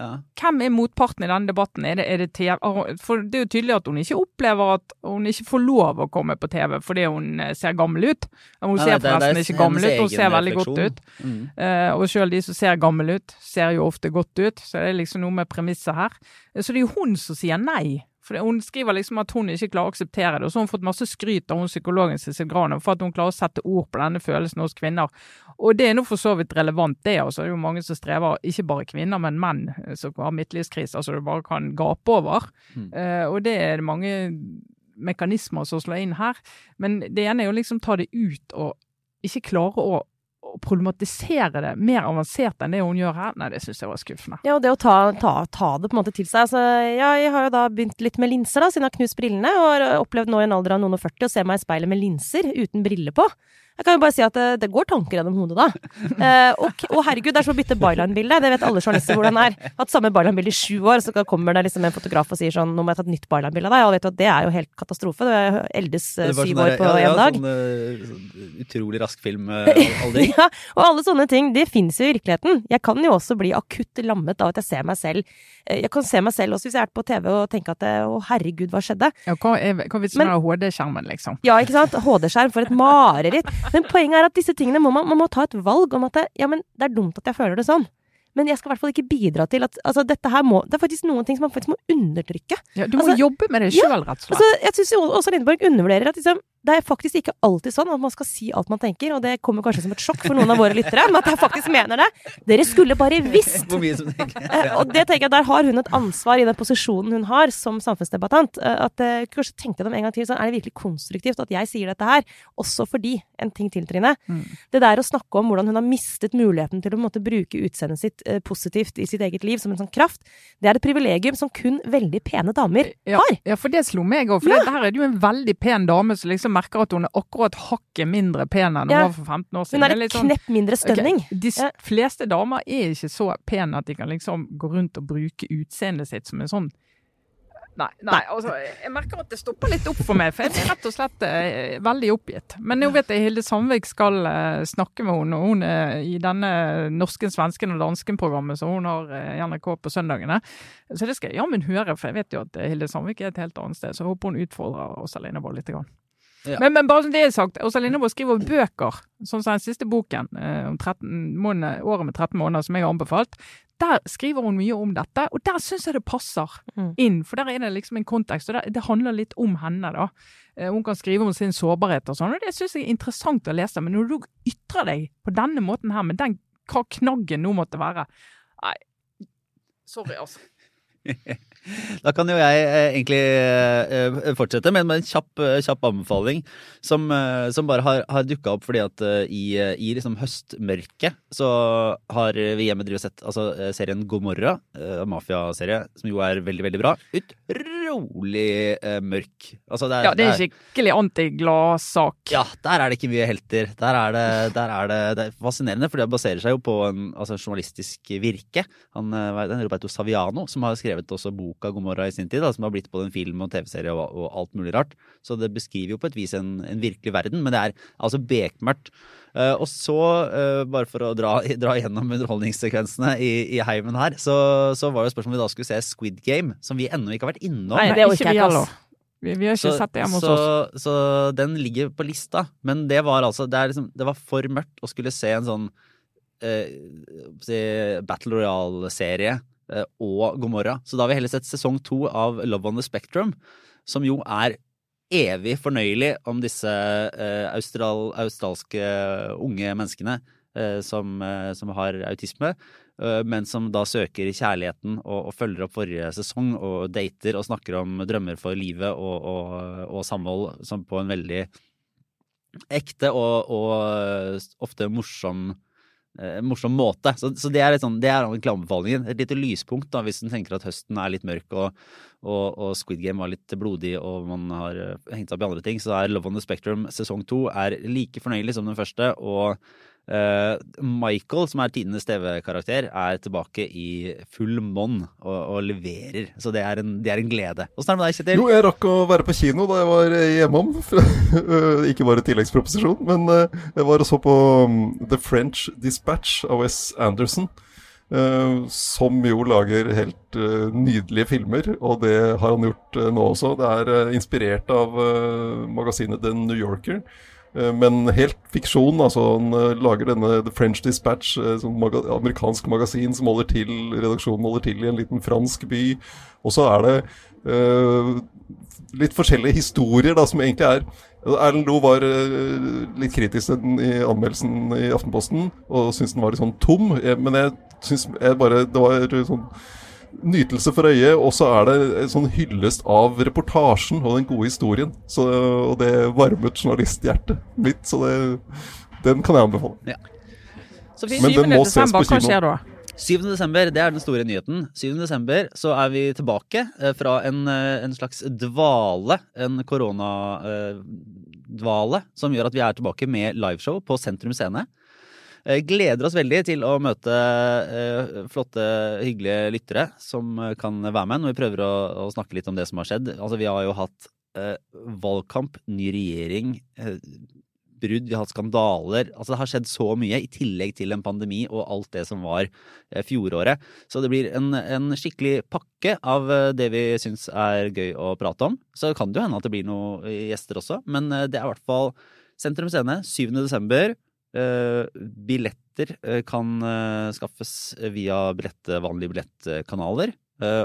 Ja. Hvem er motparten i denne debatten? Er det, er det TV? For det er jo tydelig at hun ikke opplever at hun ikke får lov å komme på TV fordi hun eh, ser gammel ut. Hun Nei, ser forresten ikke gammel ut, hun ser veldig godt ut. Mm. Uh, og selv de som ser gammel ut, ser jo ofte godt ut. Så det er liksom noe med premisset her. Så det er jo hun som sier nei for Hun skriver liksom at hun ikke klarer å akseptere det. Og så har hun fått masse skryt av hun psykologen Cecil Graner for at hun klarer å sette ord på denne følelsen hos kvinner. Og det er nå for så vidt relevant, det. altså. Det er jo mange som strever, ikke bare kvinner, men menn eh, som har midtlivskrise, altså du bare kan gape over. Mm. Uh, og det er det mange mekanismer som slår inn her. Men det ene er jo liksom ta det ut og ikke klare å å problematisere det mer avansert enn det hun gjør her, nei, det syns jeg var skuffende. Ja, og det å ta, ta, ta, det på en måte til seg. Altså, ja, jeg har jo da begynt litt med linser, da, siden jeg har knust brillene, og har opplevd nå i en alder av noen og 40 å se meg i speilet med linser uten briller på. Jeg kan jo bare si at det, det går tanker gjennom hodet da. *laughs* Eh, og, og, herregud, det er som å bytte byline-bilde. Det vet alle journalister hvordan det er. Hatt samme byline-bilde i sju år, så kommer det liksom en fotograf og sier sånn Nå må jeg ta et nytt byline-bilde av deg. Og vet du at det er jo helt katastrofe. Du eldes eh, syv sånn år på én ja, dag. Sånn uh, utrolig rask filmaldring. *laughs* Ja, og alle sånne ting. Det fins jo i virkeligheten. Jeg kan jo også bli akutt lammet av at jeg ser meg selv. Jeg kan se meg selv også hvis jeg er på TV og tenke at å herregud, hva skjedde? Ja, hva er du med HD-skjermen, liksom? Ja, ikke sant. HD-skjerm for et mareritt. Men poenget er at disse tingene må man, man må ta et valg om at det, ja, men det er dumt at jeg føler det sånn. Men jeg skal i hvert fall ikke bidra til at altså, dette her må Det er faktisk noen ting som man faktisk må undertrykke. Ja, du må altså, jobbe med det sjøl, rett og slett. Altså, jeg syns også Lindeborg undervurderer at liksom, det er faktisk ikke alltid sånn at man skal si alt man tenker, og det kommer kanskje som et sjokk for noen av våre lyttere, men at jeg faktisk mener det. Dere skulle bare *laughs* visst! Hvor mye som tenker. Eh, og det tenker jeg, der har hun et ansvar i den posisjonen hun har som samfunnsdebattant. Eh, at uh, kanskje tenkte dem en gang til sånn, er det virkelig konstruktivt at jeg sier dette her? Også fordi, en ting til, Trine. Mm. Det der å snakke om hvordan hun har mistet muligheten til å måtte bruke utseendet sitt uh, positivt i sitt eget liv som en sånn kraft, det er et privilegium som kun veldig pene damer ja, har. Ja, for det slo meg òg. For ja. det, her er det jo en veldig pen dame som liksom merker at hun er akkurat hakket mindre pen enn hun ja. var for 15 år siden. Hun er et sånn, knepp mindre stønning. Okay, de fleste damer er ikke så pene at de kan liksom gå rundt og bruke utseendet sitt som en sånn Nei, nei, altså, jeg merker at det stopper litt opp for meg, for jeg er rett og slett eh, veldig oppgitt. Men nå vet jeg Hilde Sandvik skal eh, snakke med henne, og hun er i denne norsken, svensken og dansken-programmet som hun har eh, i NRK på søndagene. Så det skal jeg jammen høre, for jeg vet jo at Hilde Sandvik er et helt annet sted. Så jeg håper hun utfordrer alene bare litt. Grann. Ja. Men, men, bare som det er sagt, Åsa Lindeborg skriver bøker, sånn som den siste boken, om 13 måneder, året med 13 måneder, som jeg har anbefalt. Der skriver hun mye om dette, og der syns jeg det passer mm. inn. For der er det liksom en kontekst, og det, det handler litt om henne, da. Eh, hun kan skrive om sin sårbarhet og sånn, og det syns jeg er interessant å lese. Men når du ytrer deg på denne måten her, med den hva knaggen nå måtte være Nei, sorry, altså. *laughs* *laughs* Da kan jo jeg eh, egentlig eh, fortsette med en kjapp, eh, kjapp anbefaling som, som, bare har, har dukka opp fordi at i, i liksom høstmørket så har vi hjemme drevet sett altså, serien Gomorra, mafiaserie, som jo er veldig, veldig bra. Utrolig mørk. Altså, det er, ja, det er skikkelig antigladsak. Ja, der er det ikke mye helter. Der er det, der er det, det er fascinerende, for det baserer seg jo på en altså, journalistisk virke. Han, Roberto Saviano, som har skrevet også boka Gomorra i sin tid, da, som har blitt både en film og TV-serie og, og, alt mulig rart. Så det beskriver jo på et vis en, en virkelig verden, men det er altså bekmørkt. Eh, og så, uh, bare for å dra, *laughs* dra gjennom underholdningssekvensene i, i heimen her, så, så var jo spørsmålet om vi da skulle se Squid Game, som vi ennå ikke har vært innom. Nei, det orker ikke jeg vi ikke, heller. Vi, vi har ikke sett det hjemme hos oss. så den ligger på lista. Men det var altså Det, er liksom, det var for mørkt å skulle se en sånn eh, si, Battle Royale-serie eh, og God morgen. Så da har vi heller sett sesong to av Love on the Spectrum, som jo er evig fornøyelig om disse eh, austral, australske unge menneskene eh, som, eh, som har autisme, eh, men som da søker kjærligheten og, og følger opp forrige sesong og dater og snakker om drømmer for livet og, og, og samhold som på en veldig ekte og, ofte morsom eh, morsom måte. Så, så det er litt sånn, det er reklameanbefalingen. Et lite lyspunkt da, hvis en tenker at høsten er litt mørk og, og, og Squid Game var litt blodig og man har eh, hengt seg opp i andre ting, så er Love on the Spectrum sesong to like fornøyelig som den første. Og Michael, som er tidenes TV-karakter, er tilbake i full monn og, og leverer. Så det er en, det er en glede. Åssen er det med deg, Kjetil? Jo, jeg rakk å være på kino da jeg var eh, hjemom. *laughs* Ikke bare tilleggsproposisjon, men eh, jeg var og så på um, The French Dispatch av Wes Anderson. eh, som jo lager helt eh, nydelige filmer, og det har han gjort eh, nå også. Det er eh, inspirert av eh, magasinet The New Yorker. Eh, Men helt fiksjon. altså Han eh, lager denne The French Dispatch, eh, maga amerikansk magasin som holder til, redaksjonen holder til i en liten fransk by. Og så er det uh, litt forskjellige historier da, som egentlig er Erlend Loe var litt kritisk i anmeldelsen i Aftenposten, og syntes den var litt sånn tom. Men jeg syns bare Det var sånn nytelse for øyet, og så er det en sånn hyllest av reportasjen og den gode historien. Så, og det varmet journalisthjertet mitt, så det, den kan jeg anbefale. Så fint. Men den 7. må ses på hva kino. skjer da? 7. desember, det er den store nyheten. 7. desember så er vi tilbake eh, fra en, eh, en slags dvale, en koronadvale, som gjør at vi er tilbake med liveshow på Sentrum Scene. Eh, Gleder oss veldig til å møte eh, flotte, hyggelige lyttere som eh, kan være med når vi prøver å, snakke litt om det som har skjedd. Altså, vi har jo hatt valgkamp, ny regjering, brudd, vi har hatt skandaler. Altså, det har skjedd så mye, i tillegg til en pandemi og alt det som var fjoråret. Så det blir en, en skikkelig pakke av det vi syns er gøy å prate om. Så kan det jo hende at det blir noen gjester også, men det er i hvert fall Sentrum Scene 7. desember. Eh, billetter eh, kan eh, skaffes via billett, vanlige billettkanaler.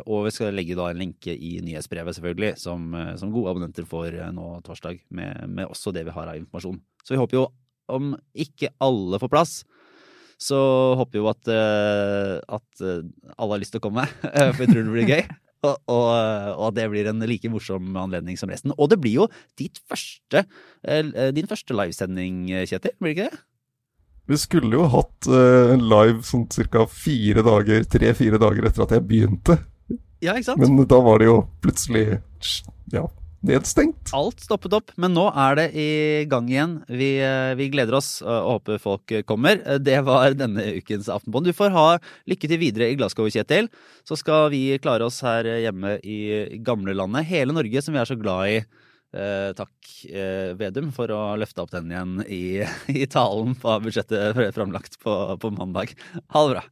Og vi skal legge da en lenke i nyhetsbrevet, selvfølgelig, som, som gode abonnenter får nå torsdag, med, med også det vi har av informasjon. Så vi håper jo, om ikke alle får plass, så håper vi jo at, at alle har lyst til å komme, *laughs* for vi tror det blir gøy. *laughs* Og, og, og det blir en like morsom anledning som resten. Og det blir jo ditt første, din første livesending, Kjetil, blir det ikke det? Vi skulle jo hatt en live sånn ca. fire dager, tre-fire dager etter at jeg begynte. Ja, ikke sant? Men da var det jo plutselig ja, nedstengt. Alt stoppet opp, men nå er det i gang igjen. Vi, eh, vi gleder oss eh, og håper folk kommer. Det var denne ukens Aftenpånd. Du får ha lykke til videre i Glasgow, Kjetil. Så skal vi klare oss her hjemme i gamlelandet. Hele Norge som vi er så glad i. Eh, takk, eh, Vedum, for å løfte opp den igjen i, *laughs* i talen på budsjettet framlagt på, på mandag. Ha det bra.